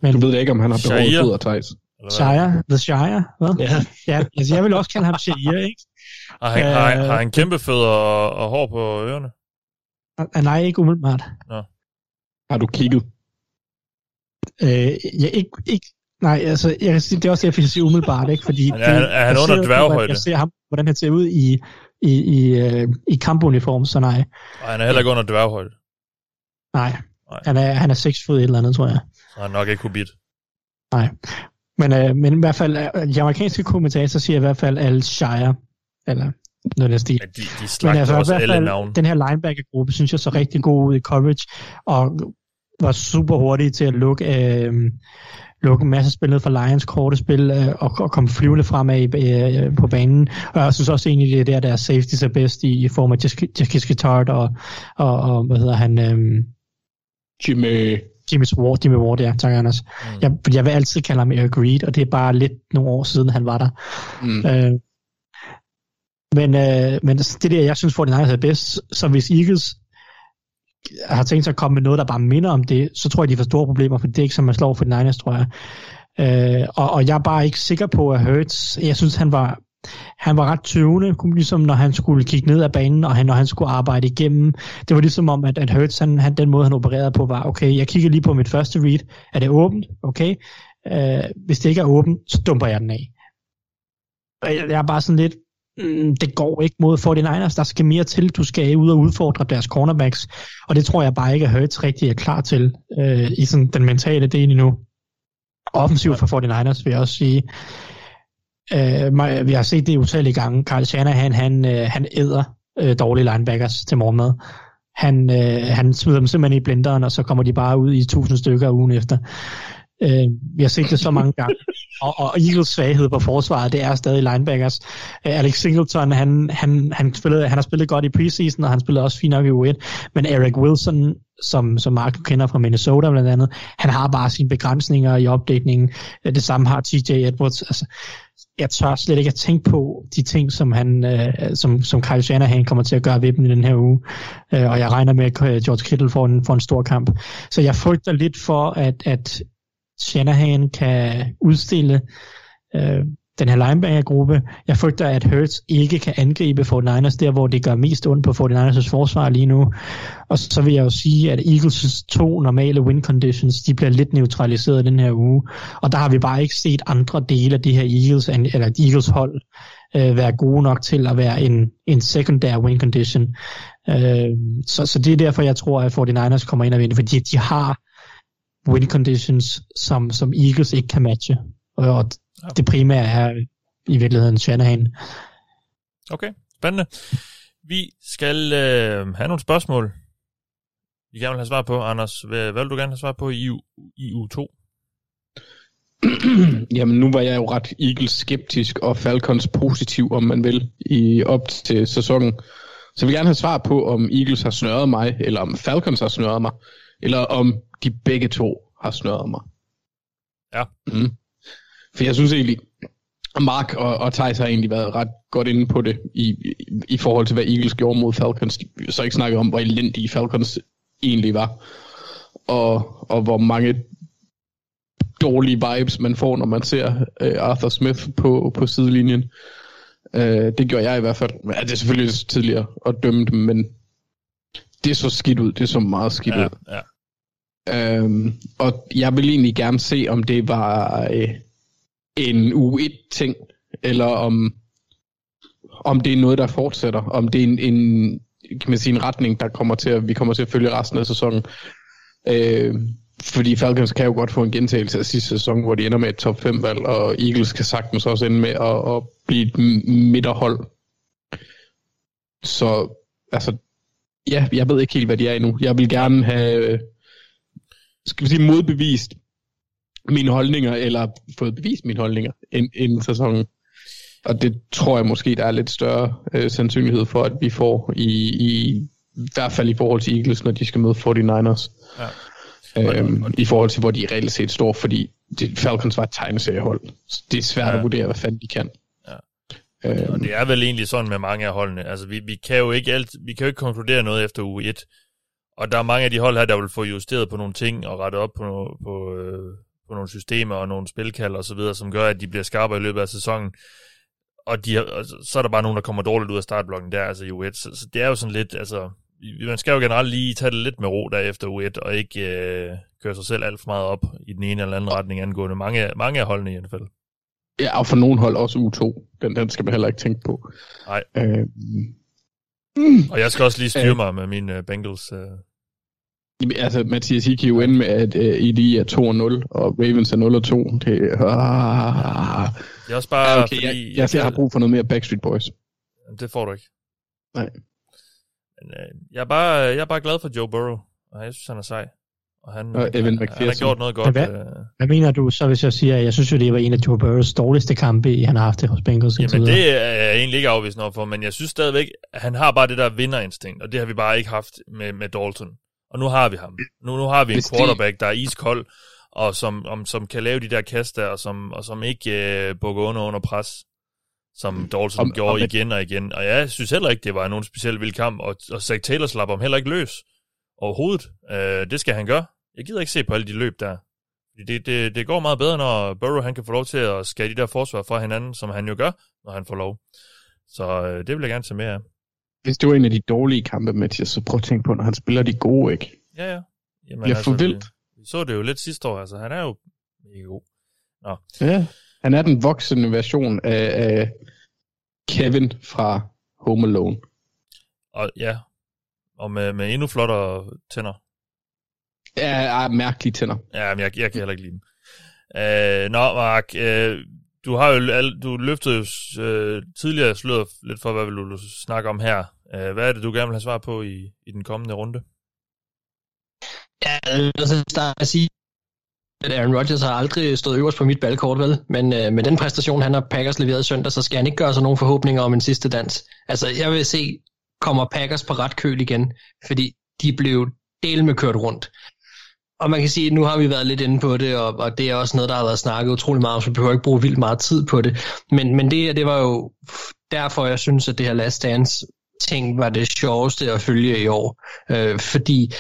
men Du ved ikke, om han har behov Shire. for Thijs. Shire, The Shire, hvad? Ja. ja altså jeg vil også kalde ham Shire, ikke? Har han, har, Øh, har han kæmpe fødder og, og hår på ørerne? Ah, Nej, ikke umiddelbart. Har du kigget? Øh, jeg, ikke, ikke Nej, altså, jeg kan sige, det er også det, jeg siger umiddelbart, ikke? Fordi Men er han- det er han under dværghøjde? Jeg ser ham, hvordan han ser ud i, i, i, øh, i kampuniform, så nej. Og han er heller ikke under dværghøjde, Nej. Nej. Han er, han er 6 fod et eller andet, tror jeg. så han er nok ikke kubit. Nej. Men, øh, men i hvert fald, øh, de amerikanske kommentatorer siger i hvert fald Al Shire, eller noget den stil. Ja, de, de Men slagter altså, i også alle fald, navne. den her linebacker-gruppe, synes jeg så rigtig god ud i coverage, og var super hurtige til at lukke, øh, lukke en masse spillet fra Lions korte spil, øh, og, og komme flyvende fremad i, øh, på banen. Og jeg synes også egentlig, det er der, der safety er bedst i, i form af Jacques Guitart og, og, og, hvad hedder han, øh, Jimmy... Jimmy Ward, Jimmy Ward, ja, tak Anders. Mm. Jeg, jeg vil altid kalde ham Eric Reed, og det er bare lidt nogle år siden, han var der. Mm. Øh, men, øh, men det er der, jeg synes, 49ers er bedst. Så hvis Eagles har tænkt sig at komme med noget, der bare minder om det, så tror jeg, de får store problemer, for det er ikke som man slår for den egen, tror jeg. Øh, og, og jeg er bare ikke sikker på, at Hurts, jeg synes, han var, han var ret tøvende, ligesom når han skulle kigge ned ad banen, og han, når han skulle arbejde igennem. Det var ligesom om, at, at Hurts, han, han, den måde, han opererede på, var, okay, jeg kigger lige på mit første read. Er det åbent? Okay. Øh, hvis det ikke er åbent, så dumper jeg den af. Jeg, jeg er bare sådan lidt, mm, det går ikke mod 49ers. Der skal mere til. Du skal ud og udfordre deres cornerbacks. Og det tror jeg bare ikke, at Hurts rigtig er klar til øh, i sådan den mentale del endnu. Offensivt for 49ers vil jeg også sige. Øh, vi har set det utallige gange. Carl Shanahan, han, øh, han æder øh, dårlige linebackers til morgenmad. Han, øh, han smider dem simpelthen i blenderen, og så kommer de bare ud i tusind stykker ugen efter. Øh, vi har set det så mange gange. Og, og Eagles svaghed på forsvaret, det er stadig linebackers. Øh, Alex Singleton, han, han, han, spillede, han har spillet godt i preseason, og han spillede også fint nok i U1. Men Eric Wilson, som, som Mark du kender fra Minnesota blandt andet, han har bare sine begrænsninger i opdækningen. Øh, Det samme har TJ Edwards. Altså, jeg tør slet ikke at tænke på de ting, som han, øh, som, som Kyle Shanahan kommer til at gøre ved dem i den her uge. Øh, og jeg regner med, at George Kittle får en, får en stor kamp. Så jeg frygter lidt for, at, at Shanahan kan udstille øh, den her linebacker-gruppe. Jeg frygter, at Hurts ikke kan angribe 49ers der, hvor det gør mest ondt på 49ers forsvar lige nu. Og så vil jeg jo sige, at Eagles' to normale win conditions, de bliver lidt neutraliseret den her uge. Og der har vi bare ikke set andre dele af de her Eagles, eller Eagles hold, øh, være gode nok til at være en, en secondary win condition. Øh, så, så det er derfor, jeg tror, at 49ers kommer ind og vinder, fordi de har win conditions, som, som Eagles ikke kan matche. Og, og det primære er i virkeligheden Shanahan. Okay, spændende. Vi skal øh, have nogle spørgsmål, vi gerne vil have svar på. Anders, hvad, hvad vil du gerne have svar på i, U, i U2? Jamen, nu var jeg jo ret Eagles skeptisk og Falcons positiv, om man vil, i op til sæsonen. Så jeg vil gerne have svar på, om Eagles har snøret mig, eller om Falcons har snøret mig, eller om de begge to har snøret mig. Ja. Mm. For jeg synes egentlig, Mark og, og Thijs har egentlig været ret godt inde på det, i, i, i forhold til, hvad Eagles gjorde mod Falcons. Så ikke snakket om, hvor elendige Falcons egentlig var, og, og hvor mange dårlige vibes, man får, når man ser øh, Arthur Smith på, på sidelinjen. Øh, det gjorde jeg i hvert fald. Ja, det er selvfølgelig tidligere at dømme dem, men det så skidt ud. Det så meget skidt Ja, ud. ja. Øhm, og jeg vil egentlig gerne se, om det var øh, en U1-ting, eller om, om det er noget, der fortsætter. Om det er en, en, kan man sige, en retning, der kommer til at, vi kommer til at følge resten af sæsonen. Øh, fordi Falcons kan jo godt få en gentagelse af sidste sæson, hvor de ender med et top 5 valg, og Eagles kan sagtens også ende med at, at blive et midterhold. Så, altså, ja, jeg ved ikke helt, hvad de er endnu. Jeg vil gerne have, øh, skal vi sige, modbevist mine holdninger, eller fået bevist mine holdninger ind, inden sæsonen. Og det tror jeg måske, der er lidt større øh, sandsynlighed for, at vi får i, i, i hvert fald i forhold til Eagles, når de skal møde 49ers. Ja. Øhm, I forhold til, hvor de reelt set står, fordi det, Falcons var et tegneseriehold. Så det er svært Ja. at vurdere, hvad fanden de kan. Ja. Øhm, Og det er vel egentlig sådan med mange af holdene. Altså, vi, vi kan jo ikke alt, vi kan jo ikke konkludere noget efter uge 1. Og der er mange af de hold her, der vil få justeret på nogle ting og rettet op på, no- på, øh, på nogle systemer og nogle spilkald og så videre, som gør, at de bliver skarpere i løbet af sæsonen. Og de, og så er der bare nogen, der kommer dårligt ud af startblokken der, altså i U1. Så, så det er jo sådan lidt, altså, man skal jo generelt lige tage det lidt med ro der efter U1, og ikke øh, køre sig selv alt for meget op i den ene eller anden retning angående mange, mange af holdene i NFL. Ja, og for nogen hold også U2. Den, den skal man heller ikke tænke på. Nej. Øh, Og jeg skal også lige styre mig med mine øh, Bengals. Øh. Altså, Mathias, I kan jo ende med, at uh, ID er 2-0, og Ravens er 0-2. Det, ah, Det er også bare ja, okay, fordi... jeg, jeg, jeg har brug for noget mere Backstreet Boys. Det får du ikke. Nej. Men, øh, jeg, er bare, jeg er bare glad for Joe Burrow, og jeg synes, han er sej. Og han, Og Evan han, han har gjort noget godt. hvad, Øh, hvad mener du så, hvis jeg siger, at jeg synes jo, det var en af Joe Burrows dårligste kampe, han har haft det hos Bengals Jamen videre? det er jeg egentlig ikke afvist over for, men jeg synes stadigvæk, at han har bare det der vinderinstinkt, og det har vi bare ikke haft med, med Dalton. Og nu har vi ham. Nu, nu har vi en quarterback, der er iskold, og som, om, som kan lave de der kast der, og som, og som ikke øh, bukker under under pres, som Dalton Om- gjorde om- igen og igen. Og jeg synes heller ikke, det var nogen speciel vild kamp, og, og Zach Taylor slapper ham heller ikke løs overhovedet. Øh, det skal han gøre. Jeg gider ikke se på alle de løb der. Det, det, det går meget bedre, når Burrow han kan få lov til at skære de der forsvar fra hinanden, som han jo gør, når han får lov. Så øh, det vil jeg gerne tage med af. Hvis det var en af de dårlige kampe, Mathias, så prøv at tænke på, når han spiller de gode, ikke? Ja, ja. Jamen, Bliver for vildt. Vi, vi så det jo lidt sidste år, altså han er jo mega god. Nå, Ja. Han er den voksende version af, af Kevin fra Home Alone. og ja, og med, med endnu flottere tænder. Ja, ja mærkelige tænder. Ja, men jeg, jeg kan heller ikke lide dem. Øh, nå, Mark, øh, du har jo du løftede jo øh, tidligere sløret lidt for, hvad vil du snakke om her. Øh, hvad er det, du gerne vil have svar på i, i den kommende runde? Ja, jeg vil starte at sige, at Aaron Rodgers har aldrig stået øverst på mit balkort, vel? Men øh, med den præstation, han har Packers leveret i søndag, så skal han ikke gøre sig nogen forhåbninger om en sidste dans. Altså, jeg vil se, kommer Packers på ret køl igen, fordi de blev del med kørt rundt. Og man kan sige, at nu har vi været lidt inde på det, og, og det er også noget, der har været snakket utrolig meget om, så vi behøver ikke bruge vildt meget tid på det. Men, men det, det var jo derfor, jeg synes, at det her Last Dance ting var det sjoveste at følge i år. Øh, fordi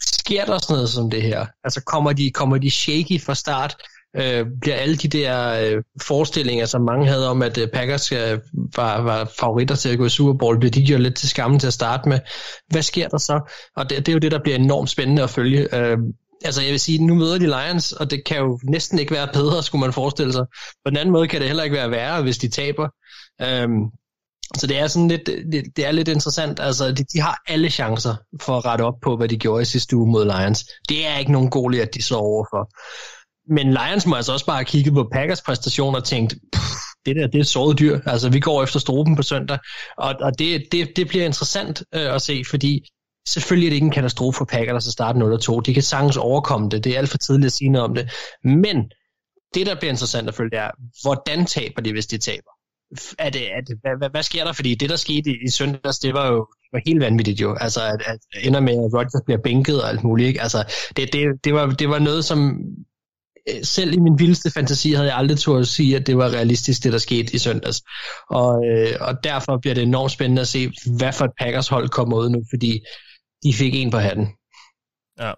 sker der sådan noget som det her? Altså kommer de, kommer de shaky fra start? Øh, bliver alle de der øh, forestillinger, som mange havde om, at øh, Packers øh, var, var favoritter til at gå i Super Bowl, bliver de gjort lidt til skammen til at starte med? Hvad sker der så? Og det, det er jo det, der bliver enormt spændende at følge. Øh, altså jeg vil sige, nu møder de Lions, og det kan jo næsten ikke være bedre, skulle man forestille sig. På den anden måde kan det heller ikke være værre, hvis de taber. Øhm, så det er sådan lidt, det, det er lidt interessant. Altså, de, de har alle chancer for at rette op på, hvad de gjorde i sidste uge mod Lions. Det er ikke nogen god at de så overfor. Men Lions må altså også bare have kigget på Packers præstationer og tænkt, det der, det er såret dyr. Altså, vi går efter struben på søndag. Og, og det, det, det bliver interessant øh, at se, fordi selvfølgelig er det ikke en katastrofe for Packers at starte 0-2. De kan sagtens overkomme det. Det er alt for tidligt at sige noget om det. Men det, der bliver interessant at følge, det er, hvordan taber de, hvis de taber? er det, er det, hvad, hvad, hvad sker der? Fordi det, der skete i, i søndags, det var jo det var helt vanvittigt jo. Altså, at, at ender med, at Rodgers bliver bænket og alt muligt. Ikke? Altså, det, det, det, var, det var noget, som øh, selv i min vildeste fantasi havde jeg aldrig turde at sige, at det var realistisk, det der skete i søndags. Og, øh, og derfor bliver det enormt spændende at se, hvad for et Packers hold kommer ud nu, fordi de fik en på hatten. Ja.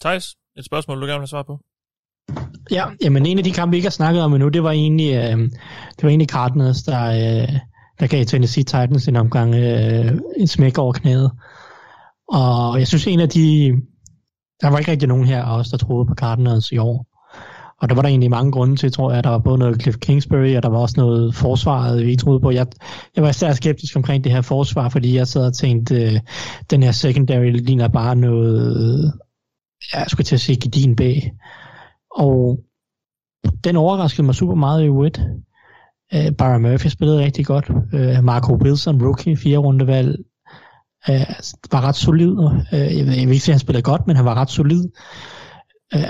Thijs, et spørgsmål, du gerne vil have svar på? Ja, jamen en af de kampe, vi ikke har snakket om endnu, det var egentlig, øh, det var egentlig Cardinals, der, øh, der gav Tennessee Titans en omgang øh, en smæk over knæet. Og jeg synes en af de, der var ikke rigtig nogen her os, der troede på Cardinals i år. Og der var der egentlig mange grunde til, tror jeg. Der var både noget Cliff Kingsbury, og der var også noget forsvaret, vi ikke troede på. Jeg, jeg var især skeptisk omkring det her forsvar, fordi jeg sad og tænkte, øh, den her secondary ligner bare noget, jeg skulle til at sige, din bag. Og den overraskede mig super meget i U1. Uh, øh, Byron Murphy spillede rigtig godt. Uh, Marco Wilson, rookie, fire rundevalg, uh, var ret solid. Uh, jeg, ved, jeg vil ikke sige, at han spillede godt, men han var ret solid. Øh,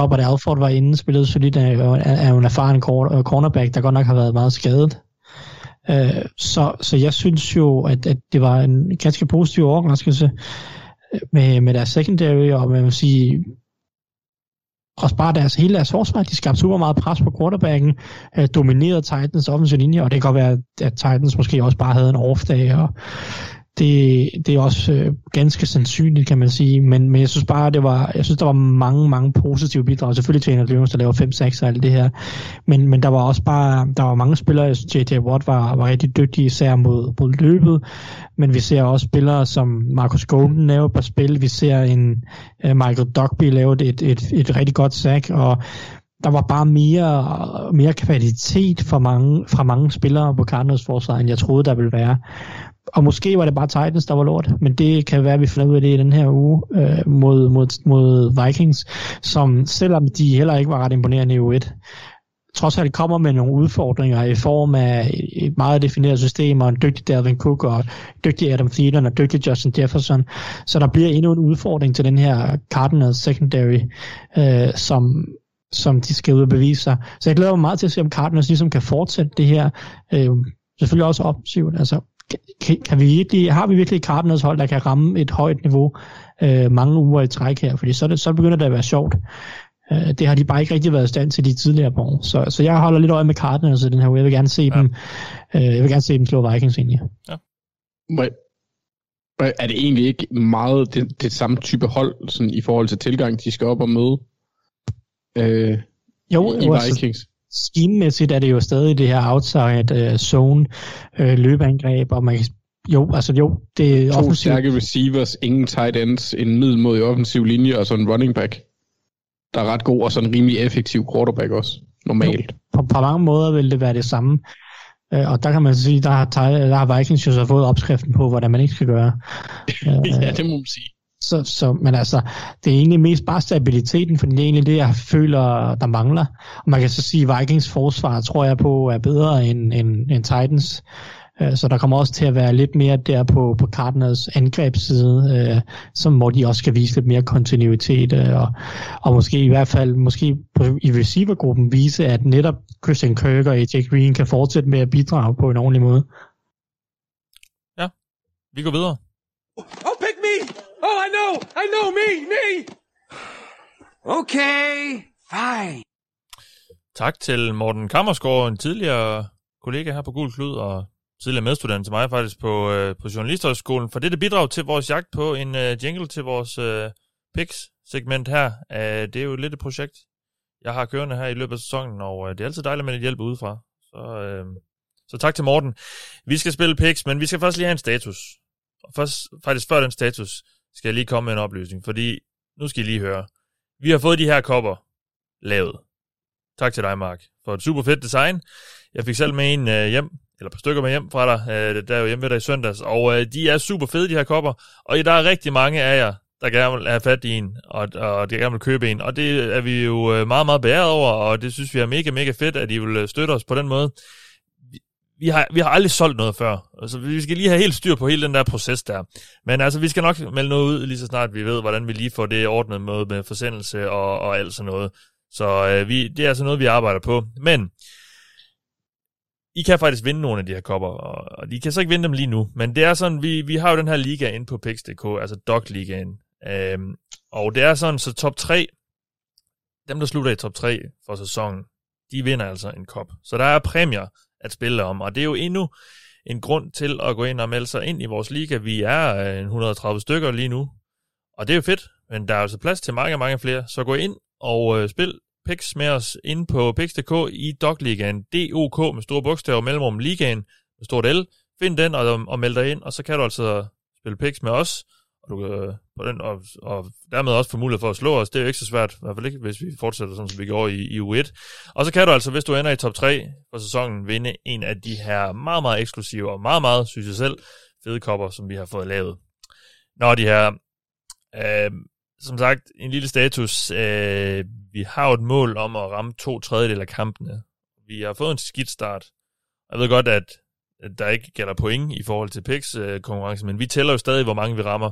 Robert Alford var inde, spillede solidt, er, er, jo en erfaren øh, cornerback, der godt nok har været meget skadet. Øh, så, så jeg synes jo, at, at det var en ganske positiv overraskelse med, med deres secondary, og man vil sige, også bare deres, hele deres forsvar, de skabte super meget pres på quarterbacken, øh, dominerede Titans offensive linje, og det kan godt være, at Titans måske også bare havde en off-dag, og det, det er også øh, ganske sandsynligt, kan man sige, men, men jeg synes bare, det var, jeg synes, der var mange, mange positive bidrag. Selvfølgelig til en af Løvens, der laver 5-6 og alt det her, men, men der var også bare, der var mange spillere, jeg synes, J.J. Watt var, var rigtig dygtig, især mod, mod løbet, men vi ser også spillere som Marcus Golden lave et par spil, vi ser en øh, Michael Dogby lave et, et, et, et rigtig godt sack, og der var bare mere, mere kvalitet fra mange, fra mange spillere på Cardinals forsvar, end jeg troede, der ville være. Og måske var det bare Titans, der var lort, men det kan være, at vi finder ud af det i den her uge øh, mod, mod, mod Vikings, som selvom de heller ikke var ret imponerende i U1, trods alt kommer med nogle udfordringer i form af et meget defineret system, og en dygtig Dalvin Cook, og en dygtig Adam Thielen, og en dygtig Justin Jefferson. Så der bliver endnu en udfordring til den her Cardinals secondary, øh, som, som de skal ud og bevise sig. Så jeg glæder mig meget til at se, om Cardinals ligesom kan fortsætte det her. Øh, selvfølgelig også offensivt. Altså, kan, kan vi virkelig, har vi virkelig et Cardinals hold, der kan ramme et højt niveau øh, mange uger i træk her? Fordi så, det, så begynder det at være sjovt. Øh, det har de bare ikke rigtig været i stand til de tidligere på år. Så, så jeg holder lidt øje med Cardinals i den her uge. Jeg vil gerne se ja. dem, øh, jeg vil gerne se dem slå Vikings egentlig. Ja. Er det egentlig ikke meget det, det samme type hold, sådan i forhold til tilgang, de skal op og møde øh, jo, i, jo, altså, Schememæssigt er det jo stadig det her outside uh, zone uh, løbeangreb, og man kan, jo, altså jo, det er To stærke receivers, ingen tight ends, en middelmodig offensiv linje, og så en running back, der er ret god, og så en rimelig effektiv quarterback også, normalt. På, på mange måder vil det være det samme. Uh, og der kan man sige, der har, der har Vikings jo så fået opskriften på, hvordan man ikke skal gøre. Uh, ja, det må man sige. Så, så, men altså, det er egentlig mest bare stabiliteten, for det er egentlig det, jeg føler, der mangler. Og man kan så sige, at Vikings forsvar, tror jeg på, er bedre end, end, end Titans. Øh, Så der kommer også til at være lidt mere der på, på Cardinals angrebsside, øh, som hvor de også skal vise lidt mere kontinuitet, øh, og, og måske i hvert fald måske på, i receivergruppen vise, at netop Christian Kirk og AJ Green kan fortsætte med at bidrage på en ordentlig måde. Vi går videre. Oh, pick me! Oh, I know! I know me! Me! Okay, fine. Tak til Morten Kammersgaard, en tidligere kollega her på Gul Klud, og tidligere medstudent til mig faktisk på, øh, på Journalisthøjskolen, for det, der bidrag til vores jagt på en øh, jingle til vores øh, picks-segment her. Øh, det er jo lidt et projekt, jeg har kørende her i løbet af sæsonen, og øh, det er altid dejligt med lidt hjælp udefra. Så, øh, så tak til Morten. Vi skal spille picks, men vi skal først lige have en status. Og først, faktisk før den status, skal jeg lige komme med en oplysning, fordi nu skal I lige høre. Vi har fået de her kopper lavet. Tak til dig, Mark, for et super fedt design. Jeg fik selv med en øh, hjem, eller et par stykker med hjem fra dig, øh, der er jo hjemme ved dig i søndags, og øh, de er super fede, de her kopper, og der er rigtig mange af jer, der gerne vil have fat i en, og, og de gerne vil købe en, og det er vi jo øh, meget, meget bæret over, og det synes vi er mega, mega fedt, at I vil øh, støtte os på den måde. Vi, har, vi har aldrig solgt noget før, altså vi skal lige have helt styr på hele den der proces der. Men altså, vi skal nok melde noget ud, lige så snart vi ved, hvordan vi lige får det ordnet med, med forsendelse og, og alt sådan noget. Så øh, vi, det er altså noget, vi arbejder på. Men I kan faktisk vinde nogle af de her kopper, og, og de kan så ikke vinde dem lige nu. Men det er sådan, vi, vi har jo den her liga inde på Pix.dk, altså Dog-ligaen. Øhm, og det er sådan, så top 3, dem der slutter i top 3 for sæsonen, de vinder altså en kop. Så der er præmier at spille om, og det er jo endnu en grund til at gå ind og melde sig ind i vores liga. Vi er øh, 130 stykker lige nu, og det er jo fedt, men der er altså plads til mange, mange flere. Så gå ind og øh, spil Pix med os inde på Pix.dk i Dog-ligaen. D-O-K med store bogstaver mellemrum ligaen med stort L. Find den og, og meld dig ind, og så kan du altså spille Pix med os. Og, du, kan, og, den, og, og dermed også få mulighed for at slå os. Det er jo ikke så svært, i hvert fald ikke, hvis vi fortsætter sådan, som vi gjorde i, i U1. Og så kan du altså, hvis du ender i top 3 for sæsonen, vinde en af de her meget, meget eksklusive og meget, meget, synes jeg selv, fede kopper, som vi har fået lavet. Nå, de her, øh, som sagt, en lille status. Øh, vi har jo et mål om at ramme to tredjedel af kampene. Vi har fået en skidt start. Jeg ved godt, at at der ikke gælder point i forhold til picks øh, konkurrence, men vi tæller jo stadig, hvor mange vi rammer.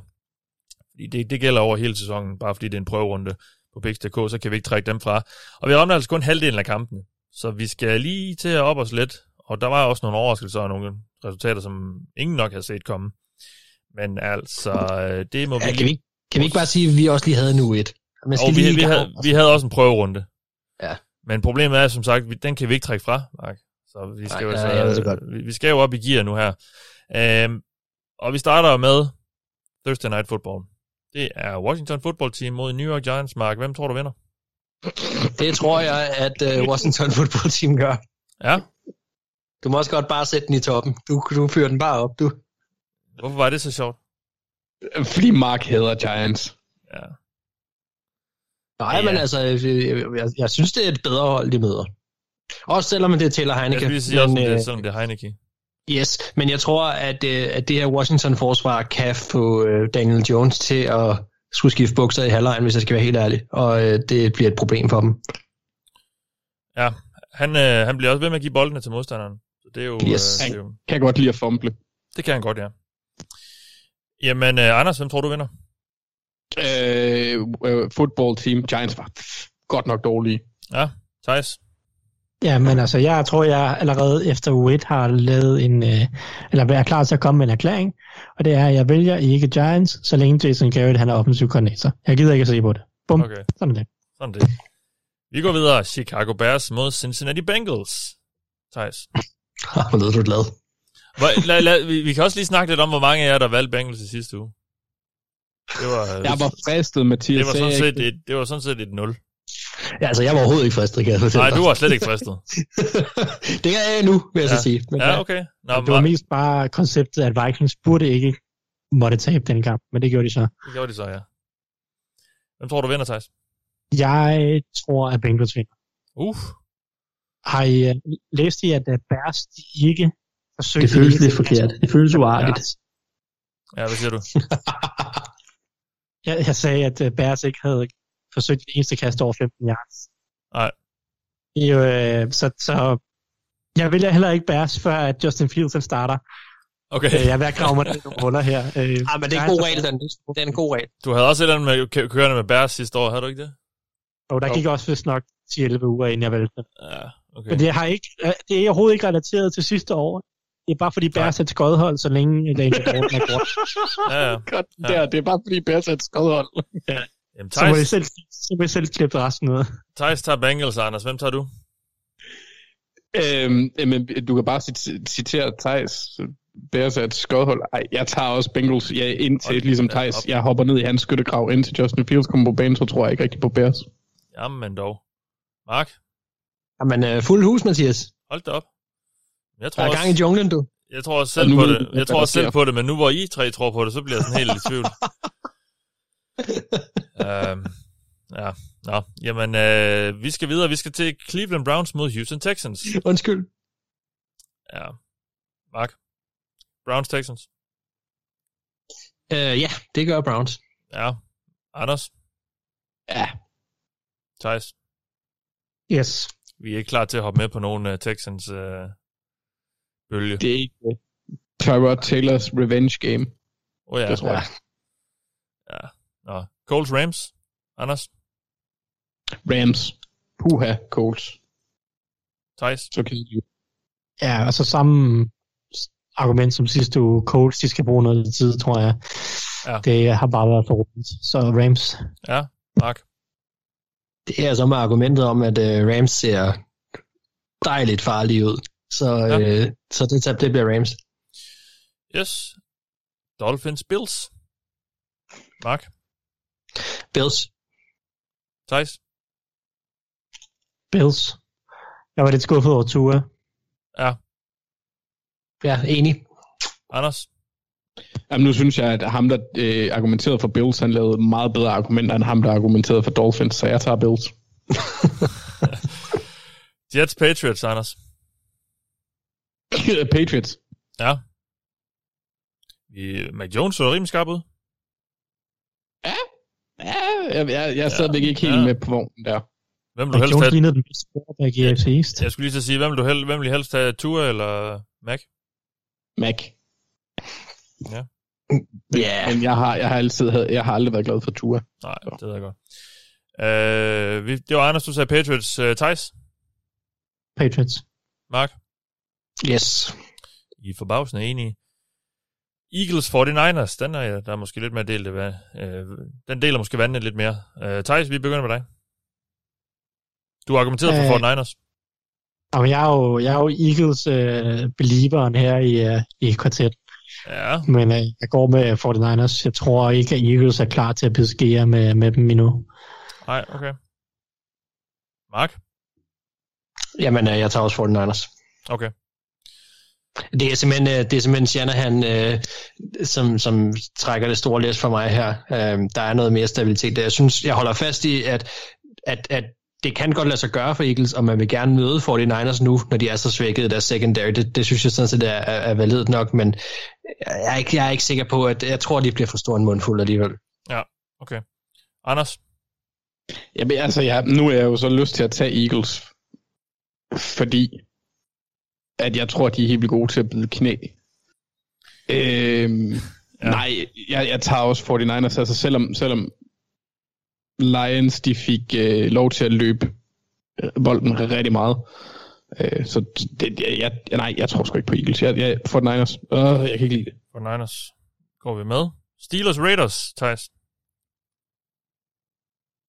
Det, det gælder over hele sæsonen, bare fordi det er en prøverunde på picks.dk, så kan vi ikke trække dem fra. Og vi rammer altså kun halvdelen af kampene. Så vi skal lige til at op os lidt. Og der var også nogle overraskelser og nogle resultater, som ingen nok havde set komme. Men altså, øh, det må Ja, vi... kan, vi, ikke- kan vi ikke bare sige, at vi også lige havde nu et? Man skal Og vi, lige vi, havde, altså. vi havde også en prøverunde. Ja. Men problemet er, som sagt, den kan vi ikke trække fra, Mark. Så vi skal, Nej, jo, ja, ved det så, godt. vi, vi skal jo op i gear nu her. Øhm, Og vi starter med Thursday Night Football. Det er Washington Football Team mod New York Giants. Mark, hvem tror du vinder? Det tror jeg, at uh, Washington Football Team gør. Ja. Du må også godt bare sætte den i toppen. Du, du fyrer den bare op, du. Hvorfor var det så sjovt? Fordi Mark hedder Giants. Ja. Nej, Ja. men altså, jeg, jeg, jeg synes, det er et bedre hold, de møder. Også selvom det er Taylor Jeg Heineke. skulle lige sige også, men, det, øh, er, selvom det er Heineke. Yes, men jeg tror, at, øh, at det her Washington-forsvar kan få øh, Daniel Jones til at skulle skifte bukser i halvlejen, hvis jeg skal være helt ærlig. Og øh, det bliver et problem for dem. Ja, han, øh, han bliver også ved med at give boldene til modstanderen. Så det er jo... Yes. Øh, det, er jo Kan godt lide at fumble. det kan han godt, ja. Jamen, øh, Anders, hvem tror du vinder? Øh, øh, football team, Giants var godt nok dårlige. Ja, Thijs. Ja, men altså, jeg tror, jeg allerede efter uge 1 har lavet en, øh, eller er klar til at komme med en erklæring, og det er, at jeg vælger ikke Giants, så længe Jason Garrett han er offensiv koordinator. Jeg gider ikke at se på det. Bum, Okay, sådan det. sådan det. Vi går videre. Chicago Bears mod Cincinnati Bengals. Thijs. Hvor lød du glad. Hvor, vi, vi kan også lige snakke lidt om, hvor mange af jer, der valgte Bengals i sidste uge. Det var, Jeg var fristet, Mathias. det var, sådan set et, det var sådan set et 0. Ja, altså, jeg var overhovedet ikke fristet, kan jeg fortælle Nej, dig. du var slet ikke fristet. det er jeg nu, vil jeg Ja. så sige. Men, Ja, okay. Nå, det var mest bare konceptet, at Vikings burde ikke måtte tabe den kamp, men det gjorde de så. Det gjorde de så, ja. Hvem tror du vinder, Thijs? Jeg tror, at Bengals vinder. Uff. Har I uh, læst i, at uh, Bears de ikke forsøgte... Det føles lidt forkert. Det føles uartigt. Ja, hvad siger du? Jeg, jeg sagde, at uh, Bears ikke havde forsøgt det eneste kast over 15 yards. Nej. Det er jo, øh, så, så jeg vælger heller ikke Bears, før at Justin Fields han starter. Okay. Øh, jeg er ved at grave mig ned nogle huller her. Øh, Ah, men det er en god regel, den. Det er en god regel. Du havde også et eller andet med kø- kørende med Bears sidste år, havde du ikke det? Og der gik også vist nok 10-11 uger, inden jeg valgte det. Ja, okay. Men det, har ikke, øh, det er overhovedet ikke relateret til sidste år. Det er bare fordi Bears er et skodhold, så længe Daniel Jordan er godt. Ja, ja. Godt, Ja. der, det er bare fordi Bears er et skodhold. Jamen, Så må Thijs, selv, så må I selv klippe resten ud. Thijs tager Bengals, Anders. Hvem tager du? Øhm, men du kan bare cit- citere Thijs. Bears er et skodhold. Ej, jeg tager også Bengals ja, indtil, Hold ligesom da Thijs. op. Jeg hopper ned i hans skyttegrav, indtil Justin Fields kommer på banen, så tror jeg ikke rigtig på Bears. Jamen dog. Mark, Jamen, øh, fuld hus, Mathias. hold da op. Jeg Der tror, er også, gang i junglen, du. jeg tror også Og selv på det. Jeg tror der også selv på det, men nu hvor I tre tror på det, så bliver jeg sådan helt i tvivl. øhm, ja, nå. Jamen, øh, vi skal videre. Vi skal til Cleveland Browns mod Houston Texans. Undskyld. Ja. Mark. Browns Texans. Øh, ja, det gør Browns. Ja. Anders. Ja. Thijs. Yes. Vi er ikke klar til at hoppe med på nogen uh, Texans uh, bølge. Det er ikke uh, Tyrod Taylors revenge game. Oh, ja. Det tror jeg. Ja. Nå. Coles Rams. Anders. Rams. Puha, Colts. Thijs. Så kan de Ja, og så samme argument som sidste uge. Colts, de skal bruge noget tid, tror jeg. Ja. Det har bare været for rundt. Så Rams. Ja. Mark. Det er så med argumentet om, at øh, Rams ser dejligt farlige ud. Så, Ja. øh, så det, tab, det bliver Rams. Yes. Dolphins Bills. Mark. Bills. Thijs. Bills. Jeg var lidt skuffet over Tua. Ja. Ja, enig. Anders. Jamen, nu synes jeg, at ham, der øh, argumenterede for Bills, han lavede meget bedre argumenter end ham, der argumenterede for Dolphins, så jeg tager Bills. Jets Patriots, Anders. Patriots. Ja. Vi, Mac Jones så rimelig skarp ud. Ja, jeg, jeg, jeg er stadigvæk ikke helt Ja. med på vognen der. Hvem vil du helst Jones have? lignede den bedste quarterback i AFC East. Jeg skulle lige så sige, hvem vil du hel, hvem vil helst have? Tua eller Mac? Mac. Ja. Ja. Men jeg har, jeg har, altid, havde- jeg har aldrig været glad for Tua. Nej, det ved jeg godt. Øh, vi, det var Anders, du sagde Patriots. Uh, Thijs? Patriots. Mark? Yes. I er forbavsende enige. Eagles 49ers, den er, der er måske lidt mere delt. det vand. Øh, den deler måske vandene lidt mere. Øh, Thijs, vi begynder med dig. Du har argumenteret for Øh, 49ers. Jamen, jeg er jo, jeg er jo Eagles øh, believeren her i, øh, i kvartet. Ja, Men øh, jeg går med 49ers. Jeg tror ikke, at Eagles er klar til at beskære med, med dem endnu. nej, okay. Mark? Jamen, øh, jeg tager også 49ers. Okay. Det er simpelthen, øh, det er simpelthen Shanahan, øh, som, som trækker det store læs for mig her. Øh, der er noget mere stabilitet der. Jeg synes, jeg holder fast i, at, at, at det kan godt lade sig gøre for Eagles, og man vil gerne møde 49ers nu, når de er så svækket i deres secondary. Det, det synes jeg sådan set er, er, er validt nok, men jeg er, ikke, jeg er ikke sikker på, at jeg tror, de bliver for stor en mundfuld alligevel. Ja, okay. Anders? Jamen, altså, jeg, nu er jeg jo så lyst til at tage Eagles, fordi at jeg tror, de er helt gode til at bide knæ. Øhm, ja. Nej, jeg, jeg tager også 49ers, altså selvom, selvom Lions de fik øh, lov til at løbe øh, bolden rigtig meget. Øh, så det, jeg, jeg, nej, jeg tror sgu ikke på Eagles. Jeg, jeg 49ers. Øh, jeg kan ikke lide det. For Niners går vi med. Steelers Raiders, Thijs.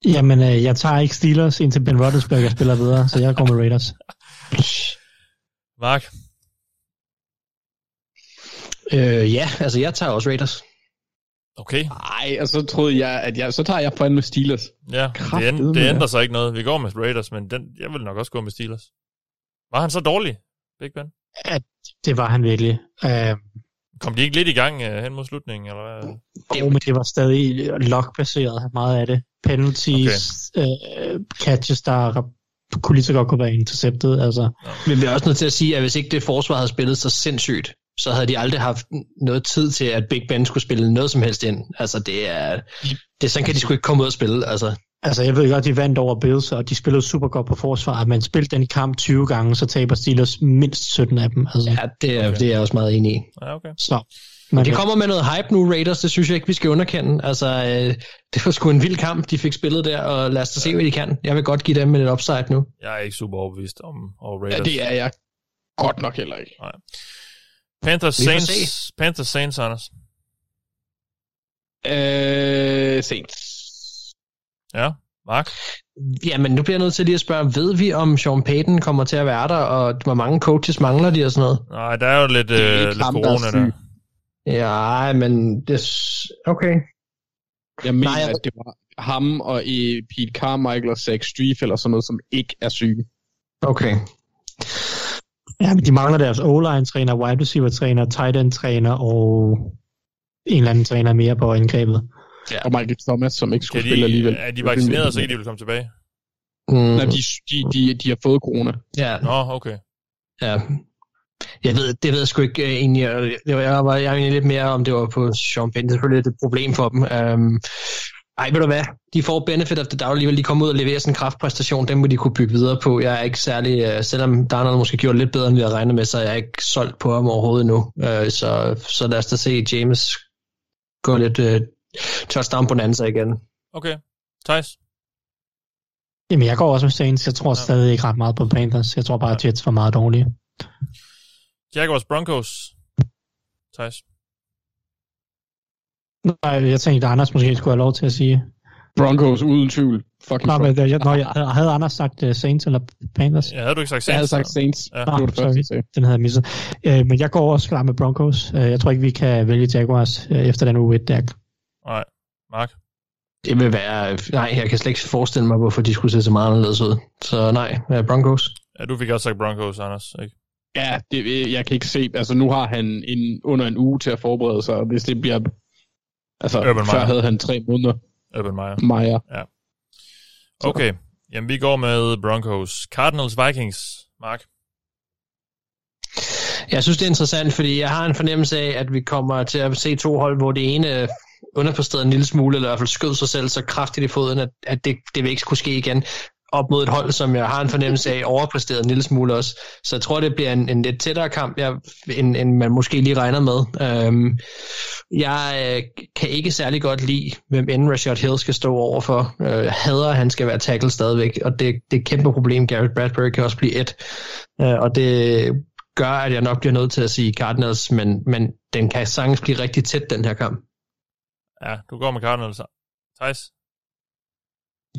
Jamen, øh, jeg tager ikke Steelers, indtil Ben Roethlisberger spiller videre, så jeg går med Raiders. Mark? Øh, ja, altså jeg tager også Raiders. Okay. Nej, og så troede jeg, at jeg, så tager jeg fandme Steelers. Ja, det, Kraftedeme, end, det ja. ændrer sig ikke noget. Vi går med Raiders, men den, jeg vil nok også gå med Steelers. Var han så dårlig, Big Ben? At det var han virkelig. Øh, Kom de ikke lidt i gang uh, hen mod slutningen, eller hvad? Jo, men det var stadig lock-baseret, meget af det. Penalties, okay. øh, catches, der kunne lige så godt kunne være interceptet. Altså. Men vi er også nødt til at sige, at hvis ikke det forsvar havde spillet så sindssygt, så havde de aldrig haft noget tid til, at Big Ben skulle spille noget som helst ind. Altså, det er... Det, sådan kan de sgu ikke komme ud og spille, altså. Altså, jeg ved godt, de vandt over Bills, og de spillede super godt på forsvar, men spillede den kamp 20 gange, så taber Steelers mindst 17 af dem. Altså. Ja, det er, okay. det er jeg også meget enig i. Ja, okay. Så, Men de kommer med noget hype nu, Raiders, det synes jeg ikke, vi skal underkende. Altså, øh, det var sgu en vild kamp, de fik spillet der, og lad os da se, hvad de kan. Jeg vil godt give dem et upside nu. Jeg er ikke super overbevist om, om Raiders. Ja, det er jeg godt nok heller ikke. Nej. Panthers Saints, Panthers Saints, Anders. Øh, Saints. Ja, Mark? Jamen, nu bliver jeg nødt til lige at spørge, ved vi, om Sean Payton kommer til at være der, og hvor mange coaches mangler de og sådan noget? Nej, der er jo lidt, Det er øh, lidt ham, der er corona der. Ja, men det... Okay. Jeg mener, Nej, jeg- at det var ham og i Pete Carmichael og Zach Strief eller sådan noget, som ikke er syge. Okay. Ja, men de mangler deres O-line-træner, wide receiver-træner, tight end-træner og en eller anden træner mere på angrebet. Ja. Og Michael Thomas, som ikke skulle spille de, alligevel. er de vaccineret, så kan de vil komme tilbage? Mm, Nej, de, de, de, de har fået corona. ja, Nå, okay. ja. Jeg ved, det ved jeg sgu ikke uh, egentlig. Jeg, det var, jeg var jeg var egentlig lidt mere, om det var på Sean Payton. Det er selvfølgelig et problem for dem. Um, ej, ved du hvad? De får benefit of the doubt alligevel. De kommer ud og leverer sådan en kraftpræstation. Den må de kunne bygge videre på. Jeg er ikke særlig, uh, selvom Darnold måske gjort lidt bedre, end vi havde regnet med, så er jeg ikke solgt på ham overhovedet endnu. Uh, så, så lad os da se James gå lidt uh, touchdown bonanza igen. Okay. Thijs? Jamen, jeg går også med Saints. Jeg tror stadig ikke ret meget på Panthers. Jeg tror bare, at Jets var meget dårlige. Jaguars Broncos. Thijs? Nej, jeg tænkte, at Anders måske skulle have lov til at sige. Broncos uden tvivl. Fucking Nå, men jeg, når jeg, havde Anders sagt uh, Saints eller Panthers? Ja, havde du ikke sagt Jeg havde Saints? sagt Saints. Ja. Det var det første. Den havde jeg misset. Uh, men jeg går også klar med Broncos. Uh, jeg tror ikke, vi kan vælge Jaguars uh, efter den uge 1 der. Nej. Mark? Det vil være... Nej, jeg kan slet ikke forestille mig, hvorfor de skulle se så meget anderledes ud. Så nej, uh, Broncos. Ja, du fik også sagt Broncos, Anders, ikke? Ja, det, jeg kan ikke se. Altså, nu har han en, under en uge til at forberede sig, og hvis det bliver... Altså, Urban før Meyer. havde han tre måneder. Urban Meyer. Meyer. Okay. Jamen, vi går med Broncos. Cardinals Vikings. Mark? Jeg synes, det er interessant, fordi jeg har en fornemmelse af, at vi kommer til at se to hold, hvor det ene underpræsterede en lille smule, eller i hvert fald skød sig selv så kraftigt i foden, at, at det, det vil ikke skulle ske igen op mod et hold, som jeg har en fornemmelse af overpræsteret en lille smule også. Så jeg tror, det bliver en, en lidt tættere kamp, jeg, end, end man måske lige regner med. Øhm, jeg øh, kan ikke særlig godt lide, hvem end Rashad Hill skal stå overfor. Øh, jeg hader, at han skal være tackle stadigvæk, og det, det er et kæmpe problem. Garrett Bradbury kan også blive et. Øh, og det gør, at jeg nok bliver nødt til at sige Cardinals, men, men den kan sagtens blive rigtig tæt, den her kamp. Ja, du går med Cardinals. Thijs?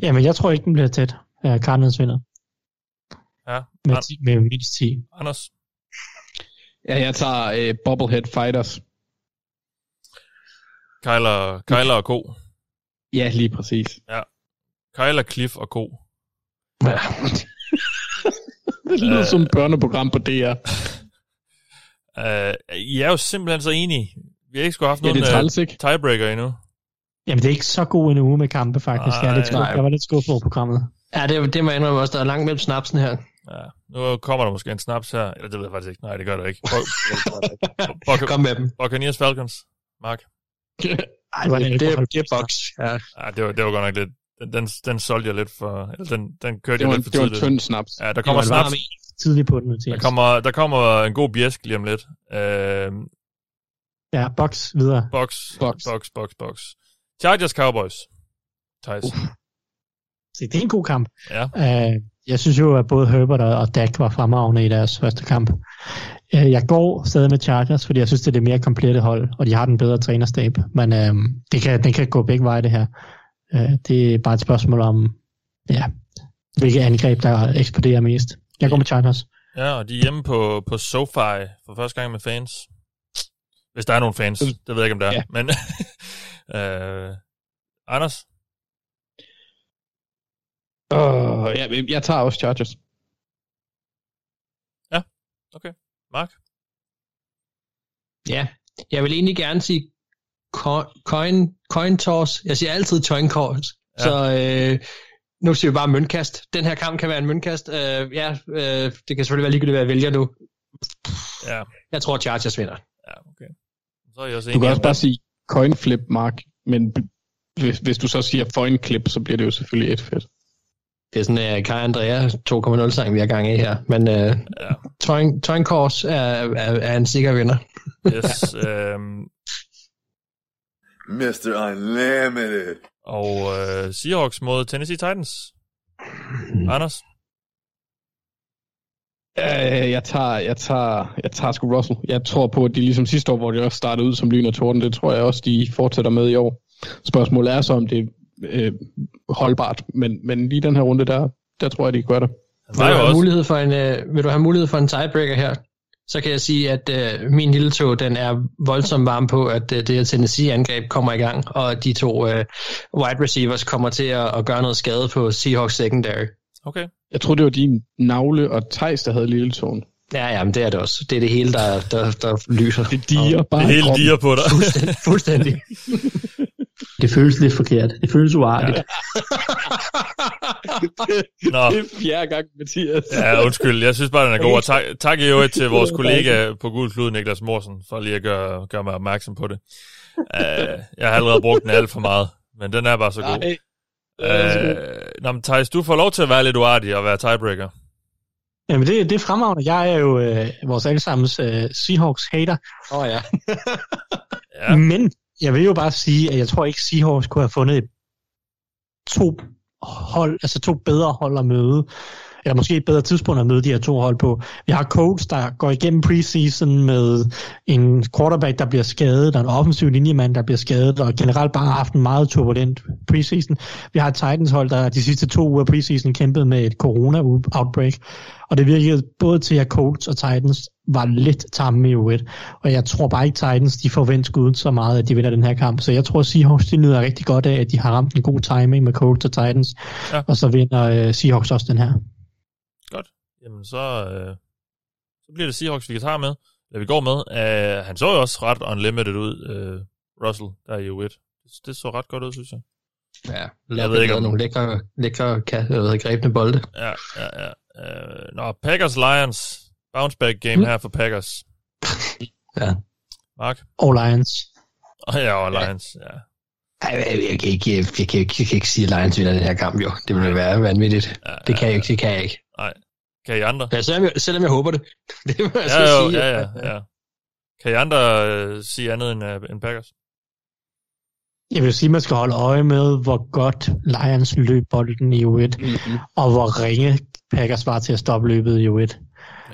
Jamen, jeg tror ikke, den bliver tæt. Uh, Cardinals vinder. Ja. Med, An- 10, med mindst 10. Anders? Ja, jeg tager øh, Bobblehead Fighters. Kyler, Kyler og ko. Ja, lige præcis. Kyler, Cliff og ko. Ja. det lyder Øh. som et børneprogram på DR. Uh, I er jo simpelthen så enige. Vi har ikke skulle haft Ja, er nogen træls, uh, tiebreaker endnu. Jamen, det er ikke så god en uge med kampe, faktisk. jeg, er lidt skuffet. jeg var lidt skuffet over programmet. Ja, det, det må jeg indrømme også. Der er langt mellem snapsen her. Ja. Nu kommer der måske en snaps her. Eller det ved jeg faktisk ikke. Nej, det gør der ikke. Buc- Kom med dem. Buccaneers Falcons. Mark. Ej, Det, var det, det, det er box. Ja. Ja, det var, det var godt nok lidt... Den, den, den solgte jeg lidt for... Eller den, den kørte Det jeg lidt for det var en tidligt. tynd snaps. Ja, der kommer Det snaps. tidligt på den, Mathias. Der kommer, der kommer en god bjæsk lige om lidt. Uh, Ja, box videre. box, Box. box, box, box. Chargers Cowboys. Thijs. Se, det er en god kamp. Ja. Uh, jeg synes jo, at både Herbert og, Dak var fremragende i deres første kamp. Uh, jeg går stadig med Chargers, fordi jeg synes, det er det mere komplette hold, og de har den bedre trænerstab. Men uh, det kan, den kan gå begge veje, det her. Uh, det er bare et spørgsmål om, ja, hvilke angreb, der eksploderer mest. Jeg går med Chargers. Ja, og de er hjemme på, på SoFi for første gang med fans. Hvis der er nogen fans. Det ved jeg ikke, om der er. Ja. Men, uh, Anders? Uh, ja, jeg tager også Chargers. Mark? ja. Jeg vil egentlig gerne sige co- coin, coin toss. Jeg siger altid coin toss. Ja. Ja. Så øh, nu siger vi bare møntkast. Den her kamp kan være en møntkast. Øh, ja, øh, det kan selvfølgelig være ligegyldigt, hvad jeg vælger nu. Ja, Jeg tror, Chargers vinder. ja okay. Så er jeg også Du kan også bare sige coin flip, Mark. Men hvis, hvis du så siger coin clip, så bliver det jo selvfølgelig et fedt. Det er sådan en uh, Kai Andrea 2.0 sang, vi har gang i her. Men uh, Ja. Toyn, Toyn Kors er, er, er en sikker vinder. Yes, øhm, Mr. Unlimited. og øh, Seahawks mod Tennessee Titans. Anders? Uh, jeg tager, jeg tager, jeg tager sgu Russell. Jeg tror på, at de ligesom sidste år, hvor de også startede ud som lyn og torden, det tror jeg også, de fortsætter med i år. Spørgsmålet er så, om det øh, holdbart, men, men lige den her runde, der, der tror jeg, de gør det. Vil du, have mulighed for en, uh, vil du have mulighed for en tiebreaker her? Så kan jeg sige, at uh, min lille tog, den er voldsomt varm på, at uh, det her Tennessee-angreb kommer i gang, og de to uh, wide receivers kommer til at, at gøre noget skade på Seahawks secondary. Okay. Jeg tror, det var din navle og Tejs, der havde lille tone. Ja, ja, men det er det også. Det er det hele, der, der, der lyser. Det diger bare Det hele diger på dig. Fuldstændig. fuldstændig. Det føles lidt forkert. Det føles uartigt. Ja. Nå. Det er fjerde gang, Mathias. Ja, undskyld. Jeg synes bare, den er god. Og tak, tak i øvrigt til vores kollega på Gul Klud, Niklas Morsen, for lige at gøre, gøre mig opmærksom på det. Uh, jeg har allerede brugt den alt for meget, men den er bare så god. Nej. Uh, nå, men Thijs, du får lov til at være lidt uartig og være tiebreaker. Jamen, det, det er fremragende. Jeg er jo øh, vores allesammens øh, Seahawks-hater. Åh oh, ja. Ja. Men jeg vil jo bare sige, at jeg tror ikke, Seahawks kunne have fundet et to hold, altså to bedre hold at møde, eller måske et bedre tidspunkt at møde de her to hold på. Vi har Colts, der går igennem preseason med en quarterback, der bliver skadet, og en offensiv linjemand, der bliver skadet, og generelt bare har haft en meget turbulent preseason. Vi har Titans hold, der de sidste to uger preseason kæmpede med et corona-outbreak, og det virkede både til, at Colts og Titans var lidt tamme i U1, og jeg tror bare ikke Titans, de forventer skuden så meget, at de vinder den her kamp, så jeg tror Seahawks, de nyder rigtig godt af, at de har ramt en god timing med Colts og Titans, Ja. og så vinder uh, Seahawks også den her. Godt. Jamen, så, øh, så bliver det Seahawks, vi kan tage med. Eller vi går med. Uh, han så jo også ret unlimited ud, uh, Russell, der i U1. Det, det så ret godt ud, synes jeg. Ja, Jeg ved ikke, om- nogle lækre, lækre kan, jeg ved, grebne bolde. Ja, ja, ja. Uh, nå, Packers Lions. Bounce back game mm. her for Packers. Ja. Mark? Og Lions. Og ja, og Lions, ja. Ej, jeg, kan ikke, jeg, jeg, kan jeg kan ikke sige, at Lions vinder den her kamp, jo. Det ville være vanvittigt. ja Det kan jeg ikke, det kan jeg ikke. Nej. Kan I andre? Ja, selvom, jeg, selvom jeg håber det. Det må jeg Ja, jo, sige. ja, ja, ja. Kan I andre øh, sige andet end, uh, end Packers? Jeg vil sige, at man skal holde øje med, hvor godt Lions løb bolden i U1, Mm-hmm. og hvor ringe Packers var til at stoppe løbet i U1.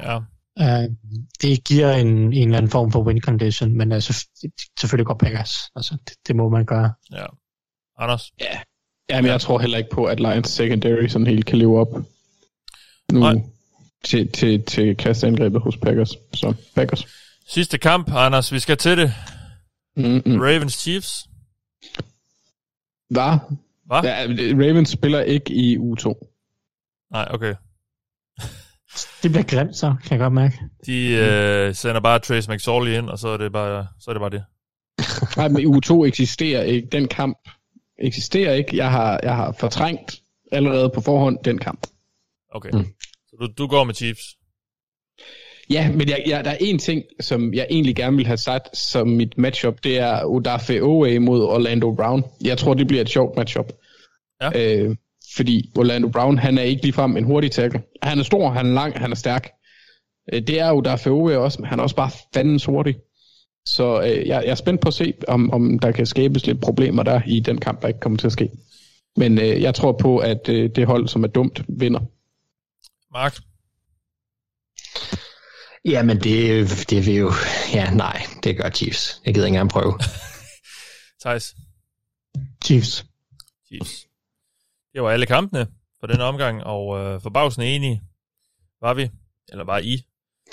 Ja. Uh, det giver en, en eller anden form for win condition, men uh, selvfølgelig går Packers. Altså, det, det må man gøre. Ja. Anders? Ja. Ja, men jeg tror heller ikke på, at Lions secondary sådan helt kan leve op nu Nej. til, til, til kastangrebet hos Packers. Så Packers. Sidste kamp, Anders. Vi skal til det. Mm-mm. Ravens Chiefs. Hvad? Hvad? Ja, Ravens spiller ikke i u 2. Nej, okay. Det bliver grimt så, kan jeg godt mærke. De øh, sender bare Trace McSorley ind, og så er det bare, så er det, bare det. Nej, men u 2 eksisterer ikke. Den kamp eksisterer ikke. Jeg har, jeg har fortrængt allerede på forhånd den kamp. Okay. Mm. Du, du går med Chiefs. Ja, men jeg, jeg, der er en ting, som jeg egentlig gerne vil have sat som mit matchup, det er Odafe Owe mod Orlando Brown. Jeg tror, det bliver et sjovt matchup. Ja. Øh, fordi Orlando Brown, han er ikke ligefrem en hurtig tackle. Han er stor, han er lang, han er stærk. Øh, det er Odafe Owe også, men han er også bare fandens hurtig. Så øh, jeg, jeg er spændt på at se, om, om der kan skabes lidt problemer der i den kamp, der ikke kommer til at ske. Men øh, jeg tror på, at øh, det hold, som er dumt, vinder. Mark? Jamen, det, det vil jo... Ja, nej, det gør Chiefs. Jeg gider ikke engang prøve. Thijs? Chiefs. Chiefs. Det var alle kampene for den omgang, og øh, forbavsende enige var vi, eller var I.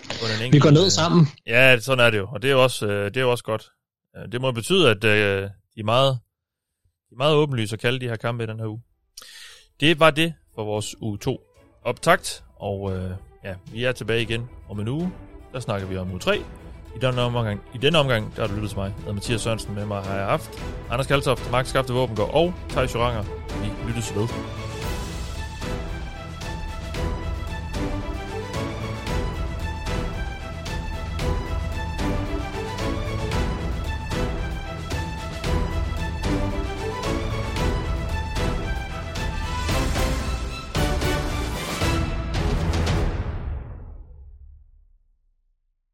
På den Vi går ned sammen. Ja, sådan er det jo, og det er jo også, øh, det er jo også godt. Øh, Det må betyde, at øh, de er meget, de er meget åbenlyse at kalde de her kampe i den her uge. Det var det for vores uge 2 optakt, og øh, ja, vi er tilbage igen om en uge. Der snakker vi om uge 3. I denne omgang, i denne omgang der har du lyttet til mig. Jeg hedder Mathias Sørensen med mig har jeg haft. Anders Kaltoft, Max Skafte Våbengård og Thijs Joranger. Vi lyttes ved.